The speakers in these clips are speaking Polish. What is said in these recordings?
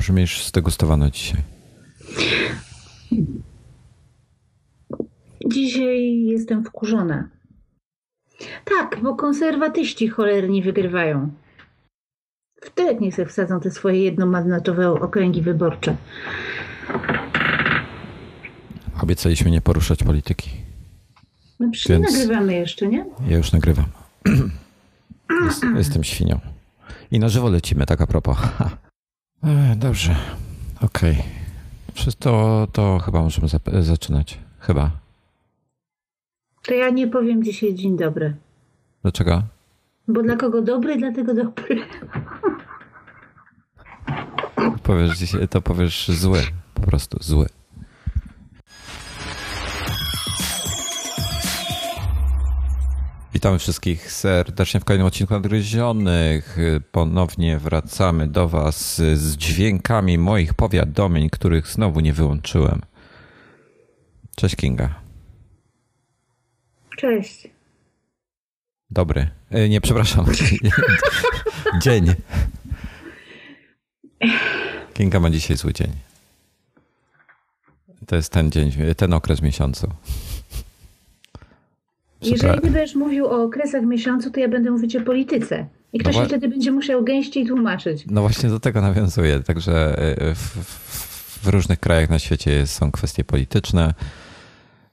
Brzmisz zdegustowano dzisiaj. Dzisiaj jestem wkurzona. Tak, bo konserwatyści cholerni wygrywają. W tyłek niech sobie wsadzą te swoje jednomandatowe okręgi wyborcze. Obiecaliśmy nie poruszać polityki. No przecież Więc... nagrywamy jeszcze, nie? Ja już nagrywam. Jest, jestem świnią. I na żywo lecimy, tak a propos. E, dobrze, okej. Okay. To, to chyba możemy zaczynać. Chyba. To ja nie powiem dzisiaj dzień dobry. Dlaczego? Bo dla kogo dobry, dlatego dobry. Powiesz, to powiesz zły, po prostu zły. Witamy wszystkich serdecznie w kolejnym odcinku Nadgryzionych. Ponownie wracamy do Was z dźwiękami moich powiadomień, których znowu nie wyłączyłem. Cześć Kinga. Cześć. Dobry. E, nie, przepraszam. dzień. Kinga ma dzisiaj zły dzień. To jest ten dzień, ten okres miesiącu. Jeżeli ty będziesz mówił o okresach miesiącu, to ja będę mówić o polityce. I ktoś no wtedy będzie musiał gęściej tłumaczyć. No właśnie do tego nawiązuję. Także e, w, w różnych krajach na świecie są kwestie polityczne.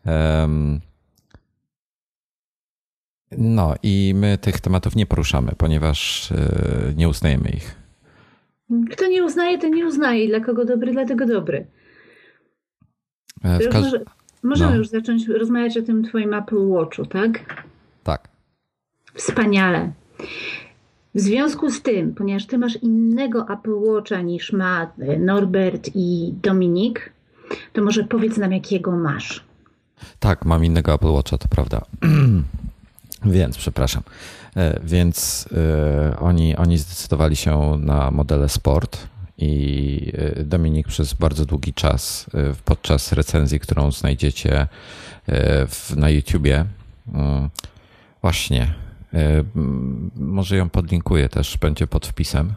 Um, no i my tych tematów nie poruszamy, ponieważ e, nie uznajemy ich. Kto nie uznaje, ten nie uznaje. Dla kogo dobry, dlatego dobry. E, w każ... Możemy no. już zacząć rozmawiać o tym twoim Apple Watchu, tak? Tak. Wspaniale. W związku z tym, ponieważ ty masz innego Apple Watcha niż ma e, Norbert i Dominik, to może powiedz nam, jakiego masz. Tak, mam innego Apple Watcha, to prawda. Więc, przepraszam. E, więc y, oni, oni zdecydowali się na modele sport i y, Dominik przez bardzo długi czas y, podczas recenzji, którą znajdziecie na YouTubie, właśnie, może ją podlinkuję też, będzie pod wpisem.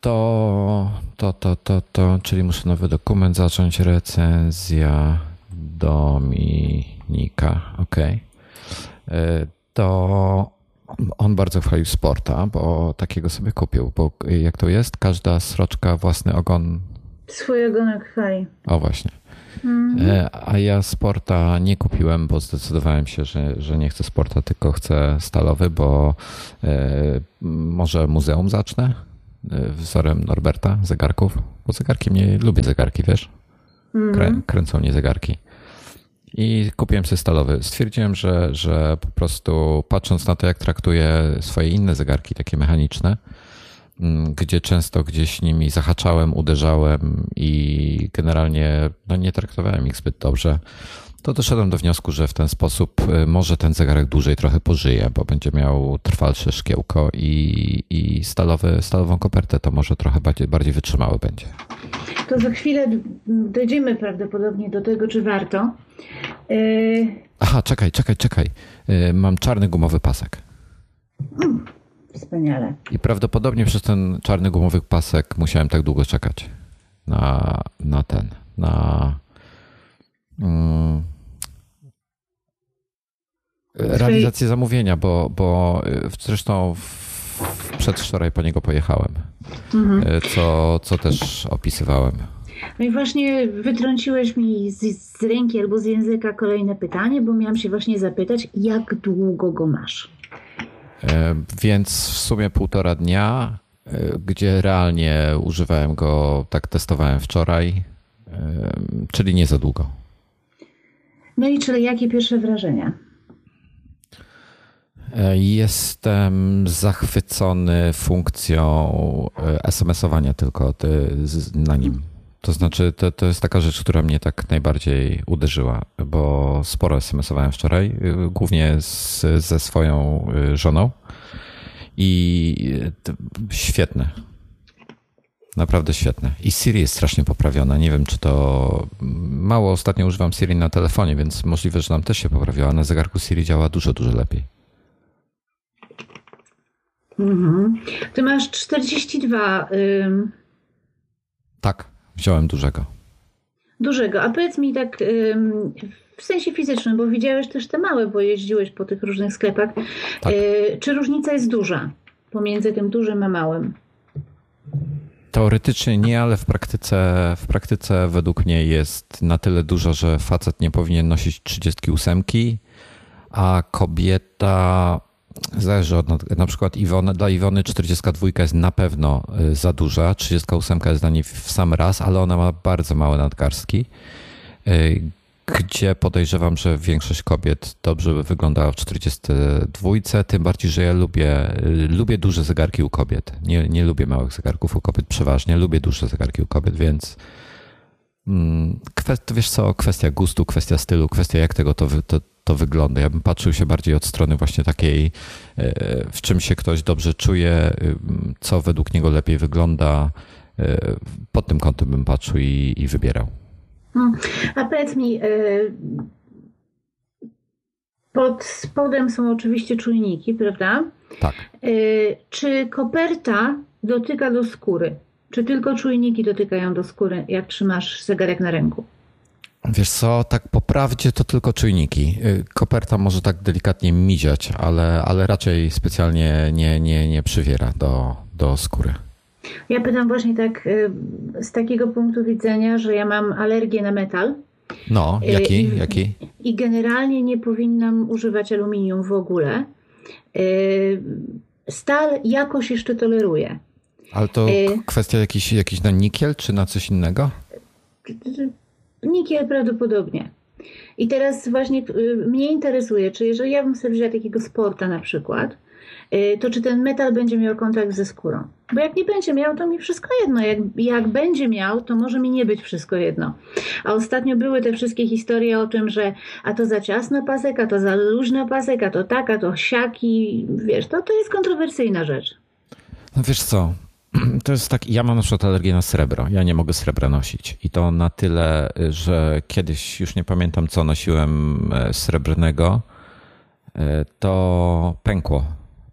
To, to, to, to, to, czyli muszę nowy dokument zacząć, recenzja Dominika, ok. To on bardzo chwalił sporta, bo takiego sobie kupił, bo jak to jest, każda sroczka własny ogon. Swój ogonek chwali. O właśnie. Mm. A ja sporta nie kupiłem, bo zdecydowałem się, że, że nie chcę sporta, tylko chcę stalowy, bo e, może muzeum zacznę e, wzorem Norberta zegarków, bo zegarki mnie, lubię zegarki, wiesz? Mm. Krę, kręcą mnie zegarki. I kupiłem sobie stalowy. Stwierdziłem, że, że po prostu patrząc na to, jak traktuję swoje inne zegarki, takie mechaniczne, mm, gdzie często gdzieś nimi zahaczałem, uderzałem i generalnie no, nie traktowałem ich zbyt dobrze, to doszedłem do wniosku, że w ten sposób y, może ten zegarek dłużej trochę pożyje, bo będzie miał trwalsze szkiełko i, i stalowy, stalową kopertę to może trochę bardziej, bardziej wytrzymały będzie. To za chwilę dojdziemy prawdopodobnie do tego, czy warto. Yy... Aha, czekaj, czekaj, czekaj. Yy, mam czarny gumowy pasek. Mm, wspaniale. I prawdopodobnie przez ten czarny gumowy pasek musiałem tak długo czekać na, na ten, na... Mm, realizację zamówienia, bo, bo y, zresztą przedwczoraj po niego pojechałem, mhm. Y, co, co też opisywałem. No i właśnie wytrąciłeś mi z, z ręki albo z języka kolejne pytanie, bo miałam się właśnie zapytać, jak długo go masz? E, więc w sumie półtora dnia, gdzie realnie używałem go, tak testowałem wczoraj, czyli nie za długo. No i czyli jakie pierwsze wrażenia? Jestem zachwycony funkcją SMS-owania tylko na nim. To znaczy, to, to jest taka rzecz, która mnie tak najbardziej uderzyła, bo sporo SMS-owałem wczoraj, głównie z, ze swoją y, żoną i świetne. Naprawdę świetne. I Siri jest strasznie poprawiona. Nie wiem, czy to. Mało ostatnio używam Siri na telefonie, więc możliwe, że nam też się poprawiła. Na zegarku Siri działa dużo, dużo lepiej. Mhm. Ty masz 42. Ym... Tak, wziąłem dużego. Dużego. A powiedz mi tak ym, w sensie fizycznym, bo widziałeś też te małe, bo jeździłeś po tych różnych sklepach. Tak. Y, czy różnica jest duża pomiędzy tym dużym a małym? Teoretycznie nie, ale w praktyce, w praktyce według mnie jest na tyle dużo, że facet nie powinien nosić 38, a kobieta zależy od na przykład Iwony, dla Iwony 42 jest na pewno y, za duża, 38 jest dla niej w sam raz, ale ona ma bardzo małe nadgarstki, y, gdzie podejrzewam, że większość kobiet dobrze by wyglądała w 42, tym bardziej, że ja lubię, y, lubię duże zegarki u kobiet. Nie, nie lubię małych zegarków u kobiet przeważnie, lubię duże zegarki u kobiet, więc kwest, wiesz co, kwestia gustu, kwestia stylu, kwestia jak tego to, to to wygląda. Ja bym patrzył się bardziej od strony właśnie takiej, e, w czym się ktoś dobrze czuje, co według niego lepiej wygląda. E, pod tym kątem bym patrzył i, i wybierał. Hmm. A powiedz mi, e, pod spodem są oczywiście czujniki, prawda? Tak. Czy koperta dotyka do skóry? Czy tylko czujniki dotykają do skóry, jak trzymasz zegarek na ręku? Wiesz co, tak po prawdzie to tylko czujniki. Y, koperta może tak delikatnie miziać, ale, ale raczej specjalnie nie, nie, nie przywiera do, do skóry. Ja pytam właśnie tak y, z takiego punktu widzenia, że ja mam alergię na metal. No, y, jaki? I, jaki? I generalnie nie powinnam używać aluminium w ogóle. Stal jakoś jeszcze toleruję. Ale to kwestia jakiś, jakiś na nikiel, czy na coś innego? Nikiel prawdopodobnie. I teraz właśnie y, mnie interesuje, czy jeżeli ja bym sobie wzięła takiego sporta na przykład, y, to czy ten metal będzie miał kontakt ze skórą? Bo jak nie będzie miał, to mi wszystko jedno. Jak, jak będzie miał, to może mi nie być wszystko jedno. A ostatnio były te wszystkie historie o tym, że a to za ciasno pasek, a to za luźno pasek, a to tak, a to siaki. Wiesz, to, to jest kontrowersyjna rzecz. No wiesz co, to jest tak, ja mam na przykład alergię na srebro. Ja nie mogę srebra nosić. I to na tyle, że kiedyś, już nie pamiętam co nosiłem e, srebrnego, e, to pękło.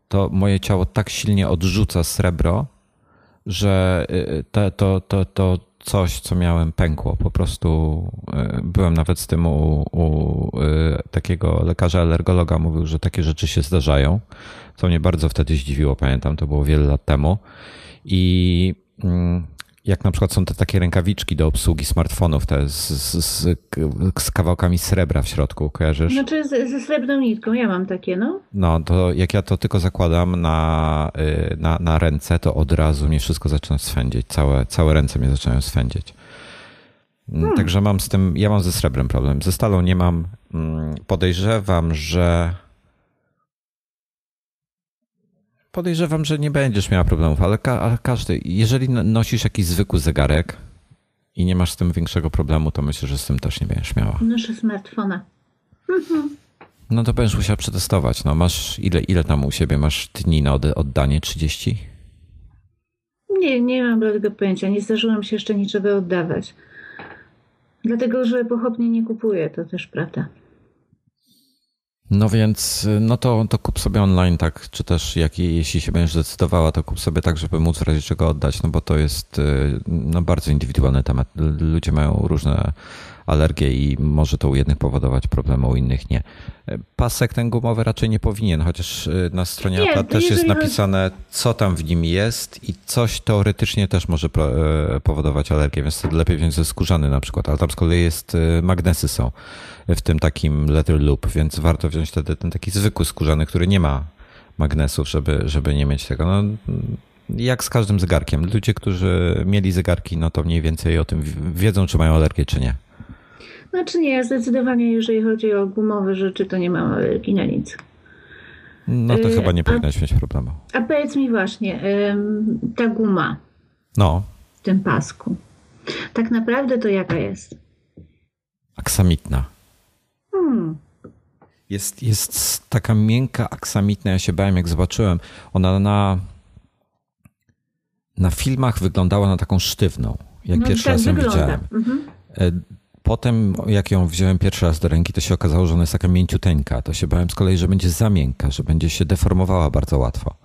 To moje ciało tak silnie odrzuca srebro, że e, to, to, to, to coś, co miałem, pękło. Po prostu byłem nawet z tym u, u takiego lekarza alergologa, mówił, że takie rzeczy się zdarzają. Co mnie bardzo wtedy zdziwiło, pamiętam, to było wiele lat temu. I mm, jak na przykład są te takie rękawiczki do obsługi smartfonów, te z, z, z kawałkami srebra w środku, kojarzysz? Znaczy ze srebrną nitką, ja mam takie, no. No, to jak ja to tylko zakładam na, y, na, na ręce, to od razu mnie wszystko zaczyna swędzić, całe, całe ręce mnie zaczynają swędzić. Mm, hmm. Także mam z tym, ja mam ze srebrem problem. Ze stalą nie mam. Mm, podejrzewam, że Podejrzewam, że nie będziesz miała problemów, ale, ka ale każdy, jeżeli nosisz jakiś zwykły zegarek i nie masz z tym większego problemu, to myślę, że z tym też nie będziesz miała. Noszę smartfona. Mhm. No to będziesz musiała przetestować. No masz ile, ile tam u siebie masz dni na oddanie? 30? Nie, nie mam tego pojęcia. Nie zdarzyło mi się jeszcze niczego oddawać. Dlatego, że pochopnie nie kupuję, to też prawda. No więc, no to, to kup sobie online, tak, czy też jak, jeśli się będziesz zdecydowała, to kup sobie tak, żeby móc w razie czego oddać, no bo to jest y, no, bardzo indywidualny temat. Ludzie mają różne alergie i może to u jednych powodować problemy, u innych nie. Pasek ten gumowy raczej nie powinien, chociaż y, na stronie nie, też jest napisane, co tam w nim jest i coś teoretycznie też może y, powodować alergię, więc lepiej wziąć ze skórzany na przykład, ale tam z kolei jest, magnesy są w tym takim leather loop, więc warto wziąć wtedy ten taki zwykły skórzany, który nie ma magnesów, żeby, żeby nie mieć tego. No, jak z każdym zegarkiem. Ludzie, którzy mieli zegarki, no to mniej więcej o tym wiedzą, czy mają alergię, czy nie. Znaczy nie, zdecydowanie, jeżeli chodzi o gumowe rzeczy, to nie mam alergii na nic. No to y chyba nie powinnaś mieć problemu. A powiedz mi właśnie, ta guma no. w tym pasku, tak naprawdę to jaka jest? Aksamitna. Hmm. Jest, jest taka miękka, aksamitna. Ja się bałem, jak zobaczyłem. Ona na, na filmach wyglądała na taką sztywną, jak no, pierwszy tak raz ją wygląda. widziałem. Mhm. Potem, jak ją wziąłem pierwszy raz do ręki, to się okazało, że ona jest taka mięciuteńka. To się bałem z kolei, że będzie za miękka, że będzie się deformowała bardzo łatwo.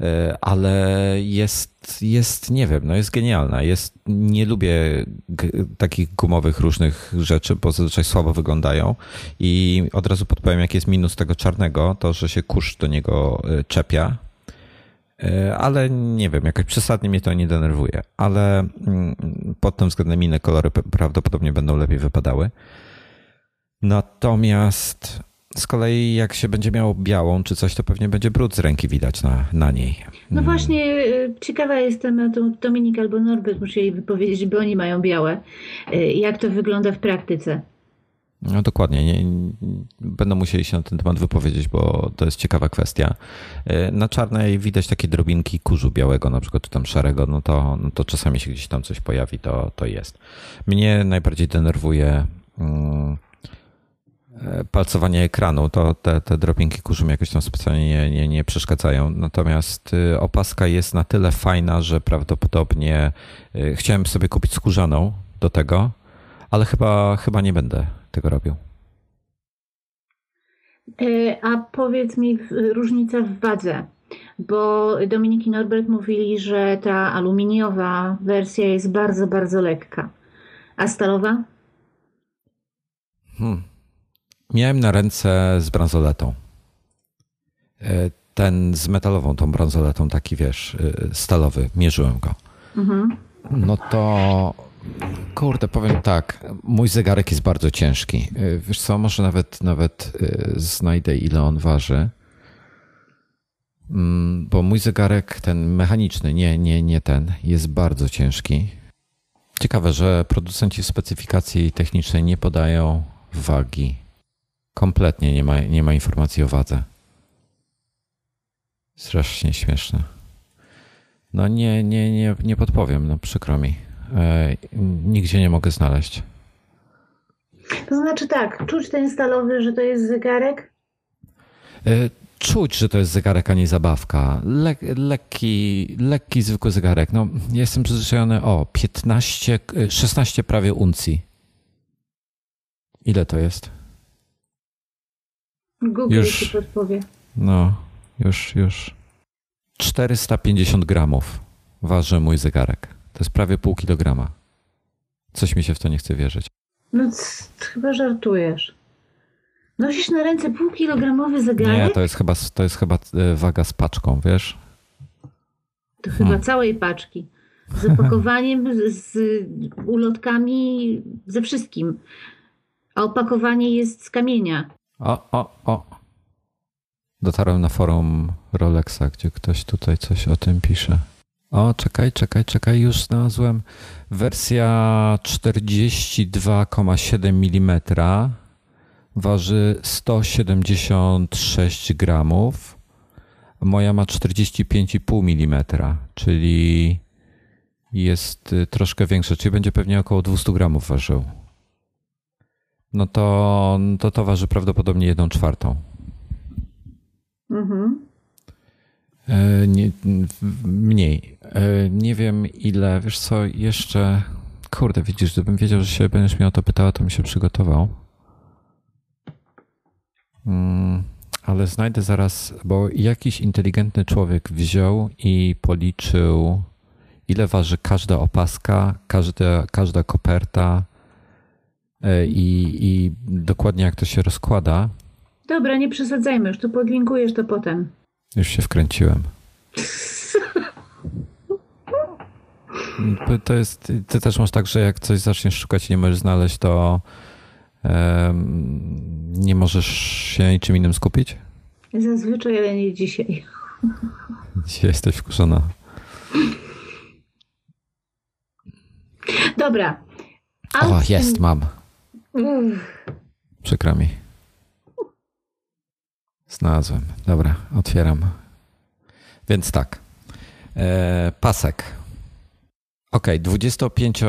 E, ale jest, jest, nie wiem, no jest genialna. Jest, nie lubię takich gumowych różnych rzeczy, bo zazwyczaj słabo wyglądają i od razu podpowiem, jaki jest minus tego czarnego, to, że się kurz do niego e, czepia, ale nie wiem, jakoś przesadnie mnie to nie denerwuje, ale mm, pod tym względem inne kolory prawdopodobnie będą lepiej wypadały. Natomiast z kolei jak się będzie miało białą czy coś, to pewnie będzie brud z ręki widać na, na niej. No właśnie, y, ciekawa jestem, to Dominik albo Norbert musieli wypowiedzieć, bo oni mają białe. Y, jak to wygląda w praktyce? No dokładnie. Nie, będą musieli się na ten temat wypowiedzieć, bo to jest ciekawa kwestia. Y, na czarnej widać takie drobinki kurzu białego, na przykład czy tam szarego, no to, no to czasami się gdzieś tam coś pojawi, to, to jest. Mnie najbardziej denerwuje mm, E, palcowanie ekranu, to te, te drobinki kurzu mi jakoś tam specjalnie nie, nie, nie przeszkadzają. Natomiast y, opaska jest na tyle fajna, że prawdopodobnie y, chciałem sobie kupić skórzaną do tego, ale chyba, chyba nie będę tego robił. E, a powiedz mi różnica w wadze, bo Dominik i Norbert mówili, że ta aluminiowa wersja jest bardzo, bardzo lekka. A stalowa? Hmm. Miałem na ręce z bransoletą. E, ten z metalową, tą bransoletą, taki wiesz, e, stalowy, mierzyłem go. Mhm. No to kurde, powiem tak, mój zegarek jest bardzo ciężki. E, wiesz co, może nawet, nawet znajdę ile on waży. Mm, bo mój zegarek, ten mechaniczny, nie, nie, nie ten, jest bardzo ciężki. Ciekawe, że producenci specyfikacji technicznej nie podają wagi Kompletnie nie ma, nie ma informacji o wadze. Strasznie śmieszne. No nie, nie, nie, nie podpowiem, no przykro mi. E, nigdzie nie mogę znaleźć. To znaczy tak, czuć ten stalowy, że to jest zegarek? E, czuć, że to jest zegarek, a nie zabawka. Le, lekki, lekki, zwykły zegarek. No, jestem przyzwyczajony o 15, 16 prawie uncji. Ile to jest? Google już, ci podpowie. No, już, już. 450 gramów waży mój zegarek. To jest prawie pół kilograma. Coś mi się w to nie chce wierzyć. No, chyba żartujesz. Nosisz na ręce półkilogramowy zegarek? Nie, to jest chyba, to jest chyba e, waga z paczką, wiesz? To chyba hmm. całej paczki. Z opakowaniem, z, z ulotkami, ze wszystkim. A opakowanie jest z kamienia. O, o, o. Dotarłem na forum Rolexa, gdzie ktoś tutaj coś o tym pisze. O, czekaj, czekaj, czekaj, już znalazłem. Wersja 42,7 mm waży 176 gramów. Moja ma 45,5 mm, czyli jest y, troszkę większa, czyli będzie pewnie około 200 gramów ważył no to, to to waży prawdopodobnie jedną czwartą. Mhm. E, nie, mniej. E, nie wiem ile, wiesz co, jeszcze, kurde, widzisz, gdybym wiedział, że się będziesz mnie o to pytała, to bym się przygotował. Mm, ale znajdę zaraz, bo jakiś inteligentny człowiek wziął i policzył, ile waży każda opaska, każda, każda koperta, E, i, i dokładnie jak to się rozkłada. Dobra, nie przesadzajmy, już tu podlinkujesz to potem. Już się wkręciłem. To jest, ty też masz tak, że jak coś zaczniesz szukać i nie możesz znaleźć, to um, nie możesz się niczym innym skupić? Zazwyczaj, ale nie dzisiaj. Dzisiaj jesteś wkurzona. Dobra. O, jest, mam. Przykro mi. Znalazłem. Dobra, otwieram. Więc tak. E, pasek. Ok, 25,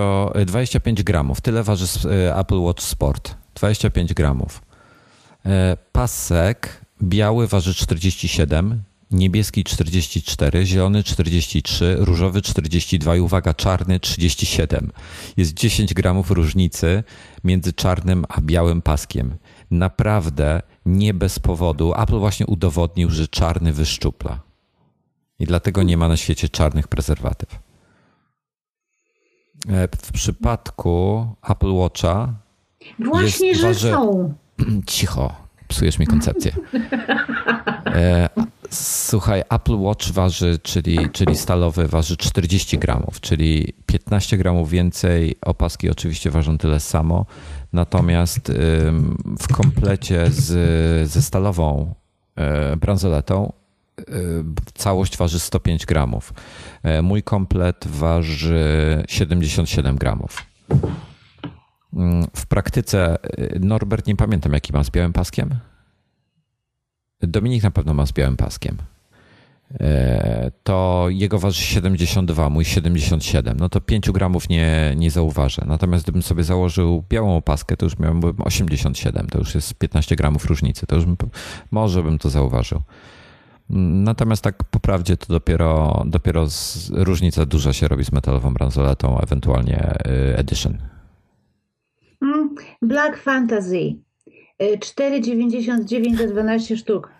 25 gramów. Tyle waży e, Apple Watch Sport. 25 gramów. E, pasek biały waży 47, niebieski 44, zielony 43, różowy 42 i uwaga, czarny 37. Jest 10 gramów różnicy między czarnym a białym paskiem. Naprawdę nie bez powodu Apple właśnie udowodnił, że czarny wyszczupla. I dlatego nie ma na świecie czarnych prezerwatyw. E, w przypadku Apple Watcha. Właśnie, jest, że są. Cicho, psujesz mi koncepcję. E, słuchaj, Apple Watch waży, czyli, czyli stalowy, waży 40 gramów, czyli 15 gramów więcej. Opaski oczywiście ważą tyle samo. Natomiast w komplecie z, ze stalową e, bransoletą e, całość waży 105 gramów. Mój komplet waży 77 gramów. Mm, w praktyce Norbert nie pamiętam jaki ma z białym paskiem. Dominik na pewno ma z białym paskiem. E, to jego waży 72, mój 77. No to 5 gramów nie, nie zauważę. Natomiast gdybym sobie założył białą opaskę, to już miałbym 87. To już jest 15 gramów różnicy. To już bym, może bym to zauważył. Natomiast tak po prawdzie to dopiero, dopiero z, różnica duża się robi z metalową bransoletą, ewentualnie y, Edition. Mm, Black Fantasy 4,99 za 12 sztuk.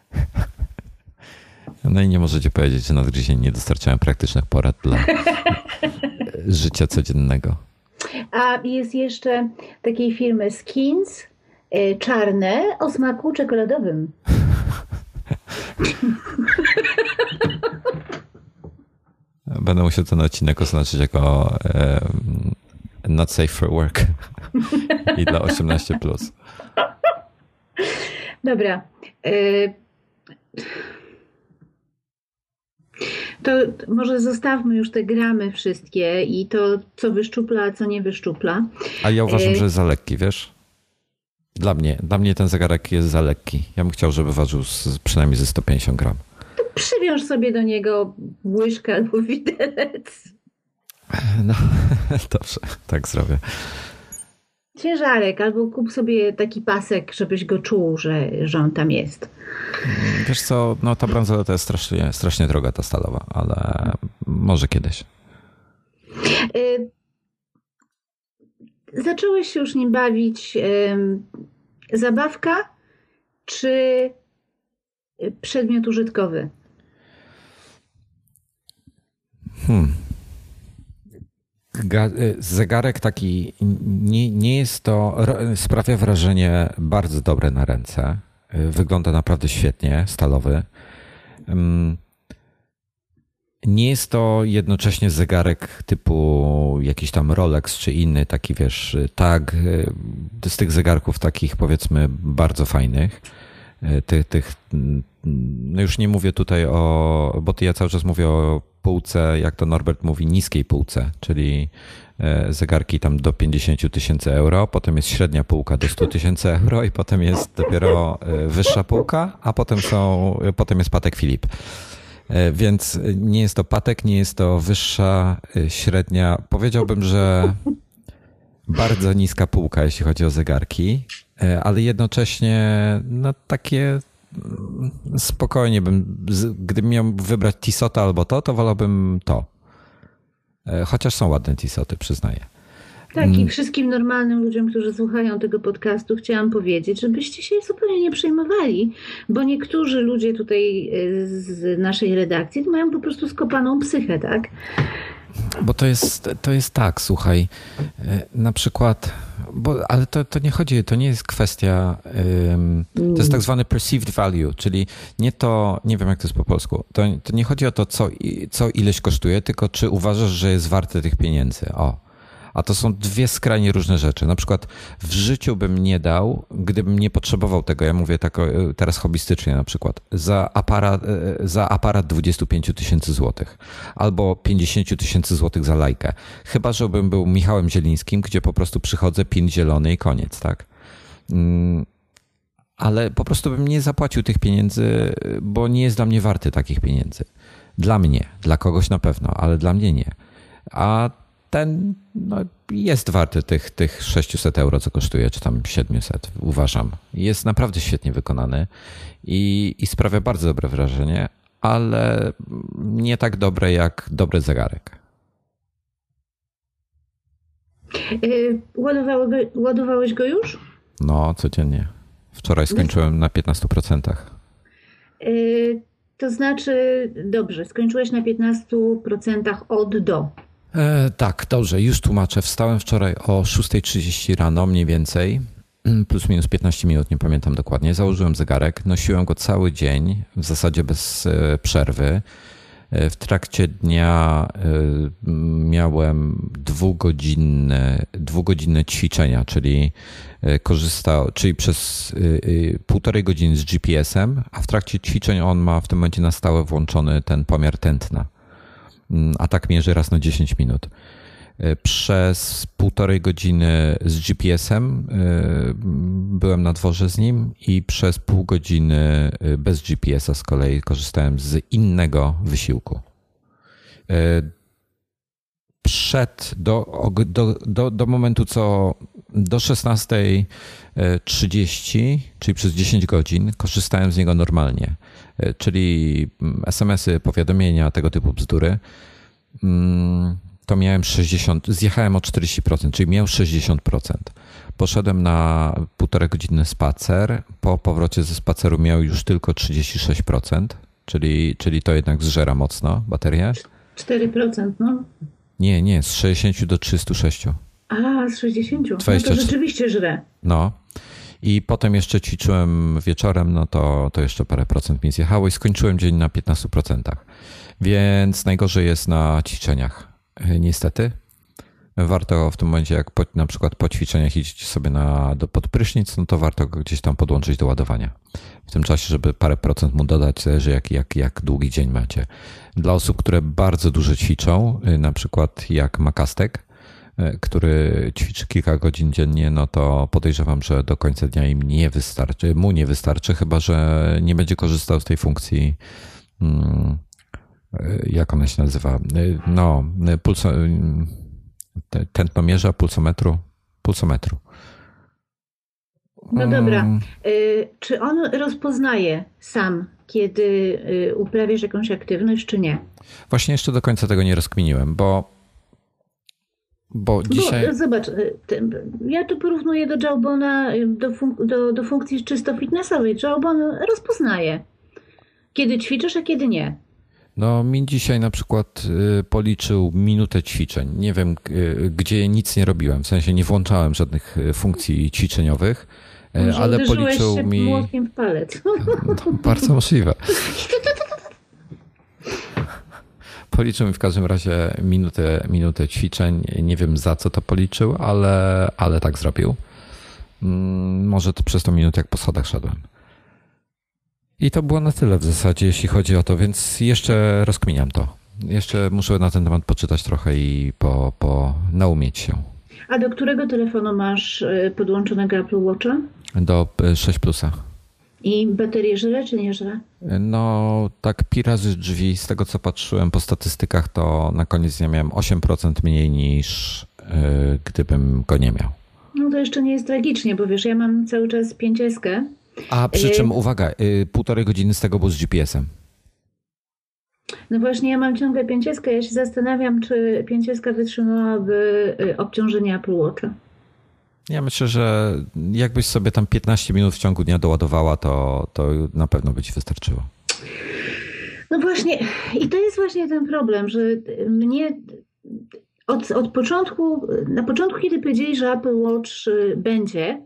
No i nie możecie powiedzieć, że nadgryzień nie dostarczają praktycznych porad dla życia codziennego. A jest jeszcze takiej firmy Skins, y, czarne o smaku czekoladowym. Będę musiał ten odcinek oznaczyć jako e, not safe for work i dla 18+. Plus. Dobra. Y, to może zostawmy już te gramy wszystkie i to, co wyszczupla, a co nie wyszczupla. A ja uważam, y, że jest za lekki, wiesz? Dla mnie, dla mnie ten zegarek jest za lekki. Ja bym chciał, żeby ważył z, przynajmniej ze 150 gram. To przywiąż sobie do niego łyżkę albo widelec. No, dobrze, tak zrobię ciężarek, albo kup sobie taki pasek, żebyś go czuł, że, że on tam jest. Wiesz co, no ta bransoleta jest strasznie, strasznie droga, ta stalowa, ale może kiedyś. Y zacząłeś się już nim bawić y zabawka czy przedmiot użytkowy? Hmm. Y, zegarek taki nie, nie jest to, sprawia wrażenie bardzo dobre na ręce. Y, wygląda naprawdę świetnie, stalowy. Nie jest to jednocześnie zegarek typu jakiś tam Rolex czy inny, taki wiesz, tak, z tych zegarków takich powiedzmy bardzo fajnych. Tych, tych, no już nie mówię tutaj o, bo ja cały czas mówię o półce, jak to Norbert mówi, niskiej półce, czyli e, zegarki tam do 50 tysięcy euro, potem jest średnia półka do 100 tysięcy euro i potem jest dopiero e, wyższa półka, a potem są, potem jest Patek Filip. E, więc nie jest to Patek, nie jest to wyższa, średnia. Powiedziałbym, że bardzo niska półka, jeśli chodzi o zegarki, ale jednocześnie no, takie spokojnie bym, gdybym miał wybrać Tisota albo to, to wolałbym to. E, chociaż są ładne Tisoty, przyznaję. Tak, i mm. wszystkim normalnym ludziom, którzy słuchają tego podcastu, chciałam powiedzieć, żebyście się zupełnie nie przejmowali, bo niektórzy ludzie tutaj e, z naszej redakcji mają po prostu skopaną psychę, tak? Bo to jest, to jest tak, słuchaj, e, na przykład, bo, ale to, to nie chodzi, to nie jest kwestia, um, to jest tak zwany perceived value, czyli nie to, nie wiem jak to jest po polsku, to, to nie chodzi o to, co, co ileś kosztuje, tylko czy uważasz, że jest warte tych pieniędzy. O. A to są dwie skrajnie różne rzeczy. Na przykład w życiu bym nie dał, gdybym nie potrzebował tego, ja mówię tak teraz hobbystycznie na przykład, za aparat, e, za aparat 25 tysięcy złotych albo 50 tysięcy złotych za lajkę. Chyba, żebym był Michałem Zielińskim, gdzie po prostu przychodzę, pin zielony i koniec, tak? Mm, ale po prostu bym nie zapłacił tych pieniędzy, bo nie jest dla mnie warty takich pieniędzy. Dla mnie, dla kogoś na pewno, ale dla mnie nie. A ten no, jest warty tych, tych 600 euro, co kosztuje, czy tam 700, uważam. Jest naprawdę świetnie wykonany i, i sprawia bardzo dobre wrażenie, ale nie tak dobre jak dobry zegarek. Yy, ładowałeś go już? No, codziennie. Wczoraj skończyłem na 15%. Yy, To znaczy, dobrze, skończyłeś na 15% od do. E, tak, dobrze, już tłumaczę. Wstałem wczoraj o 6.30 rano mniej więcej, mm, plus minus 15 minut, nie pamiętam dokładnie. Założyłem zegarek, nosiłem go cały dzień, w zasadzie bez e, przerwy. E, w trakcie dnia e, miałem dwugodzinne, dwugodzinne ćwiczenia, czyli korzystał, czyli przez półtorej godziny z GPS-em, a w trakcie ćwiczeń on ma w tym momencie na stałe włączony ten pomiar tętna. Mm, a tak mierzy raz na 10 minut. E, przez półtorej godziny z GPS-em e, byłem na dworze z nim i przez pół godziny e, bez GPS-a z kolei korzystałem z innego wysiłku. Przed, do, do, do, do momentu, co do 16.30, czyli przez 10 godzin, korzystałem z niego normalnie. Czyli mm, SMS-y, powiadomienia, tego typu bzdury. Mm, to miałem 60, zjechałem o 40%, czyli miał 60%. Poszedłem na półtorej godziny spacer. Po powrocie ze spaceru miał już tylko 36%, czyli, czyli to jednak zżera mocno baterię. 4%, no. Nie, nie, z 60 do 306. A, z 60. 20... No to rzeczywiście żre. No. I potem jeszcze ćwiczyłem wieczorem, no to, to jeszcze parę procent mi zjechało i skończyłem dzień na 15%. Więc najgorzej jest na ćwiczeniach. Niestety. Warto w tym momencie, jak po, na przykład po ćwiczeniach idziecie sobie na, do, pod prysznic, no to warto go gdzieś tam podłączyć do ładowania. W tym czasie, żeby parę procent mu dodać, zależy jak, jak, jak długi dzień macie. Dla osób, które bardzo dużo ćwiczą, y, na przykład jak Makastek, który ćwiczy kilka godzin dziennie, no to podejrzewam, że do końca dnia im nie wystarczy, mu nie wystarczy, chyba że nie będzie korzystał z tej funkcji hmm, jak ona się nazywa? No, pulso, tętnomierza, pulsometru, pulsometru. No dobra. Mm. Czy on rozpoznaje sam, kiedy uprawiasz jakąś aktywność, czy nie? Właśnie jeszcze do końca tego nie rozkminiłem, bo bo dzisiaj. Bo, zobacz, y, ja tu porównuję do Jawbona, do, funk do, do funkcji czysto fitnessowej. Jawbon rozpoznaje, kiedy ćwiczysz, a kiedy nie. No, mi dzisiaj na przykład y, policzył minutę ćwiczeń. Nie wiem, y, gdzie nic nie robiłem, w sensie nie włączałem żadnych y, funkcji ćwiczeniowych, Może ale policzył się mi. Młotkiem w palec. No, bardzo możliwe. Policzył mi w każdym razie minutę, minutę ćwiczeń. Nie wiem za co to policzył, ale, ale tak zrobił. Mm, może to przez tą minutę, jak po schodach szedłem. I to było na tyle w zasadzie, jeśli chodzi o to, więc jeszcze rozkminiam to. Jeszcze muszę na ten temat poczytać trochę i po, po naumieć się. A do którego telefonu masz y, podłączonego Apple Watcha? Do 6 y, Plusa. I baterię żre czy nie żre? No, tak pi razy drzwi. Z tego co patrzyłem po statystykach, to na koniec dnia miałem 8% mniej niż yy, gdybym go nie miał. No to jeszcze nie jest tragicznie, bo wiesz, ja mam cały czas 5 a przy czym, y, uwaga, y, półtorej godziny z tego był z GPS-em. No właśnie, ja mam ciągle pięcieskę. Ja się zastanawiam, czy pięcieska wytrzymałaby y, obciążenie Apple Watcha. Ja myślę, że jakbyś sobie tam 15 minut w ciągu dnia doładowała, to, to na pewno by ci wystarczyło. No właśnie, i to jest właśnie ten problem, że mnie od, od początku, na początku, kiedy powiedzieli, że Apple Watch będzie,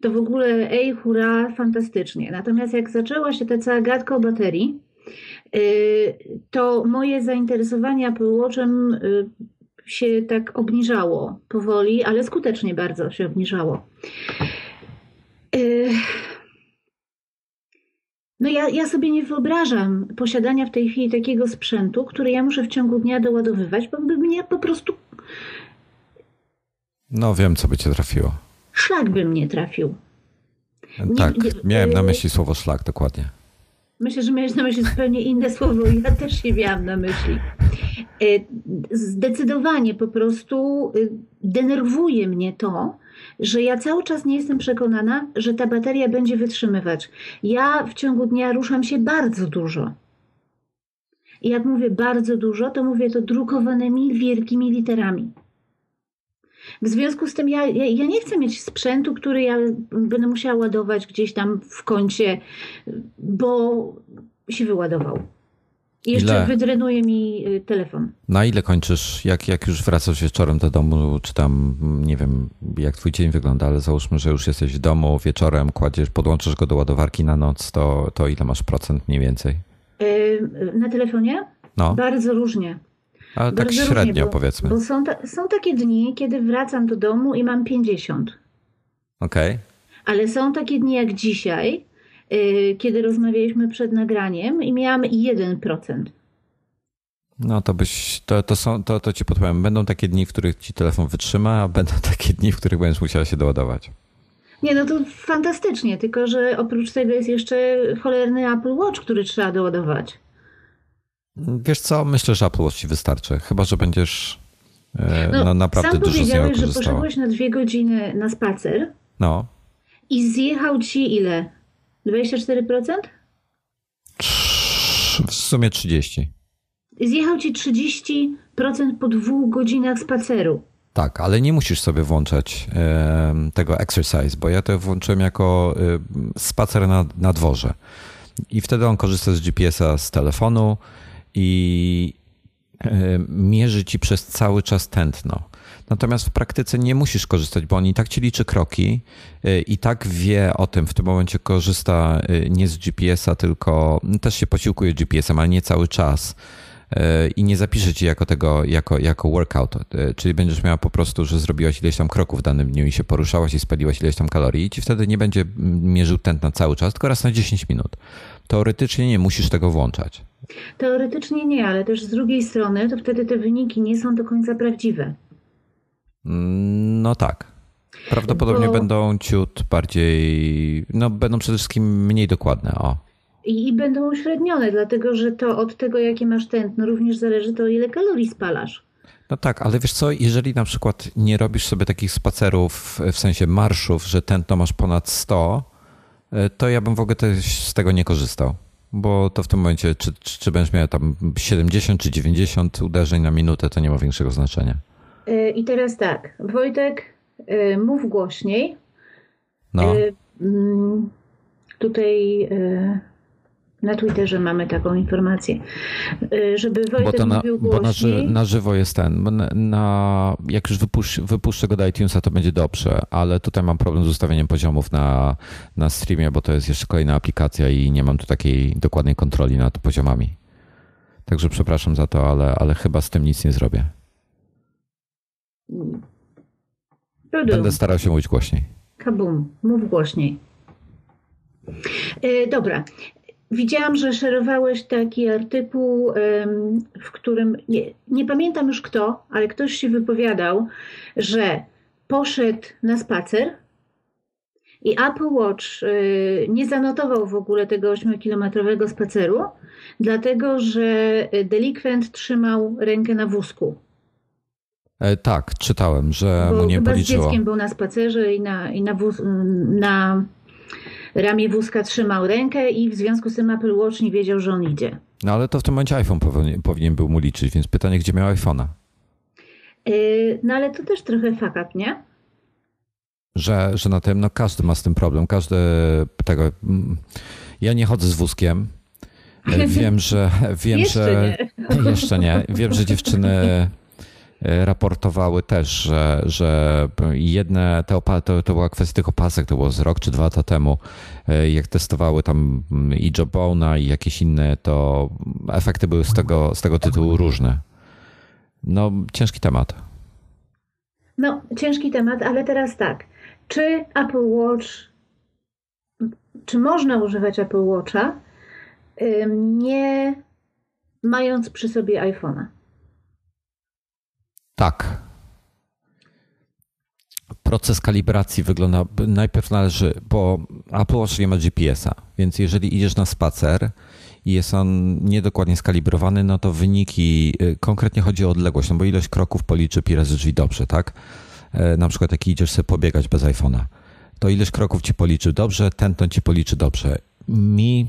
to w ogóle ej, hurra, fantastycznie. Natomiast jak zaczęła się ta cała gadka o baterii, y, to moje zainteresowanie Apple Watchem y, się tak obniżało powoli, ale skutecznie bardzo się obniżało. Y, no ja, ja sobie nie wyobrażam posiadania w tej chwili takiego sprzętu, który ja muszę w ciągu dnia doładowywać, bo by mnie po prostu... No wiem, co by cię trafiło szlak by mnie trafił. Tak, nie, miałem na myśli słowo szlak, dokładnie. Myślę, że miałeś na myśli zupełnie inne słowo. Ja też nie miałam na myśli. E, zdecydowanie po prostu y, denerwuje mnie to, że ja cały czas nie jestem przekonana, że ta bateria będzie wytrzymywać. Ja w ciągu dnia ruszam się bardzo dużo. I jak mówię bardzo dużo, to mówię to drukowanymi wielkimi literami. W związku z tym ja, ja, ja, nie chcę mieć sprzętu, który ja będę musiała ładować gdzieś tam w kącie, bo się wyładował. I jeszcze ile, wydrenuje mi y, telefon. Na ile kończysz, jak, jak już wracasz wieczorem do domu, czy tam, nie wiem, jak twój dzień wygląda, ale załóżmy, że już jesteś w domu wieczorem, kładziesz, podłączysz go do ładowarki na noc, to, to ile masz procent mniej więcej? Yy, na telefonie? No. Bardzo różnie. Ale tak Bardzo średnio różnie, bo, powiedzmy. Bo są, ta, są takie dni, kiedy wracam do domu i mam 50. Okej. Okay. Ale są takie dni jak dzisiaj, kiedy rozmawialiśmy przed nagraniem i miałam 1%. No to byś, to, to, są, to, to ci podpowiem. Będą takie dni, w których ci telefon wytrzyma, a będą takie dni, w których będziesz musiała się doładować. Nie, no to fantastycznie, tylko że oprócz tego jest jeszcze cholerny Apple Watch, który trzeba doładować. Wiesz co, myślę, że Apple Watch ci wystarczy. Chyba, że będziesz e, no, no, naprawdę sam dużo z niego korzystała. że poszedłeś na dwie godziny na spacer no. i zjechał ci ile? 24%? W sumie 30. Zjechał ci 30% po dwóch godzinach spaceru. Tak, ale nie musisz sobie włączać e, tego exercise, bo ja to włączyłem jako e, spacer na, na dworze. I wtedy on korzysta z GPS-a z telefonu i mierzy ci przez cały czas tętno. Natomiast w praktyce nie musisz korzystać, bo on i tak ci liczy kroki e, i tak wie o tym. W tym momencie korzysta e, nie z GPS-a, tylko też się posiłkuje GPS-em, ale nie cały czas i nie zapisze ci jako tego, jako, jako workout. Czyli będziesz miała po prostu, że zrobiłaś ileś tam kroków w danym dniu i się poruszałaś i spaliłaś ileś tam kalorii i ci wtedy nie będzie mierzył tętna cały czas, tylko raz na 10 minut. Teoretycznie nie musisz tego włączać. Teoretycznie nie, ale też z drugiej strony to wtedy te wyniki nie są do końca prawdziwe. No tak. Prawdopodobnie Bo... będą ciut bardziej, no będą przede wszystkim mniej dokładne, o. I, I, będą uśrednione, dlatego że to od tego, jakie masz tętno, również zależy to, ile kalorii spalasz. No tak, ale wiesz co, jeżeli na przykład nie robisz sobie takich spacerów w sensie marszów, że tętno masz ponad 100, e, to ja bym w ogóle też z tego nie korzystał. Bo to w tym momencie, czy, czy, czy będziesz miał tam 70 czy 90 uderzeń na minutę, to nie ma większego znaczenia. E, I teraz tak, Wojtek, e, mów głośniej. No. Mm, tutaj na Twitterze mamy taką informację, y, żeby Wojtek bo to na, mówił głośniej. Bo na, na żywo jest ten, na, na, jak już wypusz, wypuszczę go do iTunesa, to będzie dobrze, ale tutaj mam problem z ustawieniem poziomów na, na streamie, bo to jest jeszcze kolejna aplikacja i nie mam tu takiej dokładnej kontroli nad poziomami. Także przepraszam za to, ale, ale chyba z tym nic nie zrobię. Będę starał się mówić głośniej. Kabum, mów głośniej. Yy, dobra, Widziałam, że szerowałeś taki artykuł, w którym nie, nie, pamiętam już kto, ale ktoś się wypowiadał, że poszedł na spacer i Apple Watch y, nie zanotował w ogóle tego 8-kilometrowego spaceru, dlatego że delikwent trzymał rękę na wózku. E, tak, czytałem, że Bo mu nie policzyło. z dzieckiem był na spacerze i na, i na, wóz, na ramię wózka trzymał rękę i w związku z tym Apple Watch nie wiedział, że on idzie. No ale to w tym momencie iPhone powinien, powinien był mu liczyć, więc pytanie, gdzie miał iPhone'a? Yy, no ale to też trochę fakat, nie? Że, że na tym, no każdy ma z tym problem, każdy tego... Mm, ja nie chodzę z wózkiem, Wiem, że wiem, jeszcze że nie. jeszcze nie. Wiem, że dziewczyny E, raportowały też, że, że jedne, te opa- to, to była kwestia tych opasek, to było z rok czy dwa lata temu, e, jak testowały tam i Jobona i jakieś inne, to efekty były z tego, z tego tytułu różne. No, ciężki temat. No, ciężki temat, ale teraz tak. Czy Apple Watch, czy można używać Apple Watcha, nie mając przy sobie iPhone'a? Tak. Proces kalibracji wygląda. Najpierw należy, bo Apple Watch nie ma GPS-a, więc jeżeli idziesz na spacer i jest on niedokładnie skalibrowany, no to wyniki, y, konkretnie chodzi o odległość, no bo ilość kroków policzy pi drzwi dobrze, tak? E, na przykład jak idziesz sobie pobiegać bez iPhone'a, to ilość kroków ci policzy dobrze, tętno ci policzy dobrze. Mi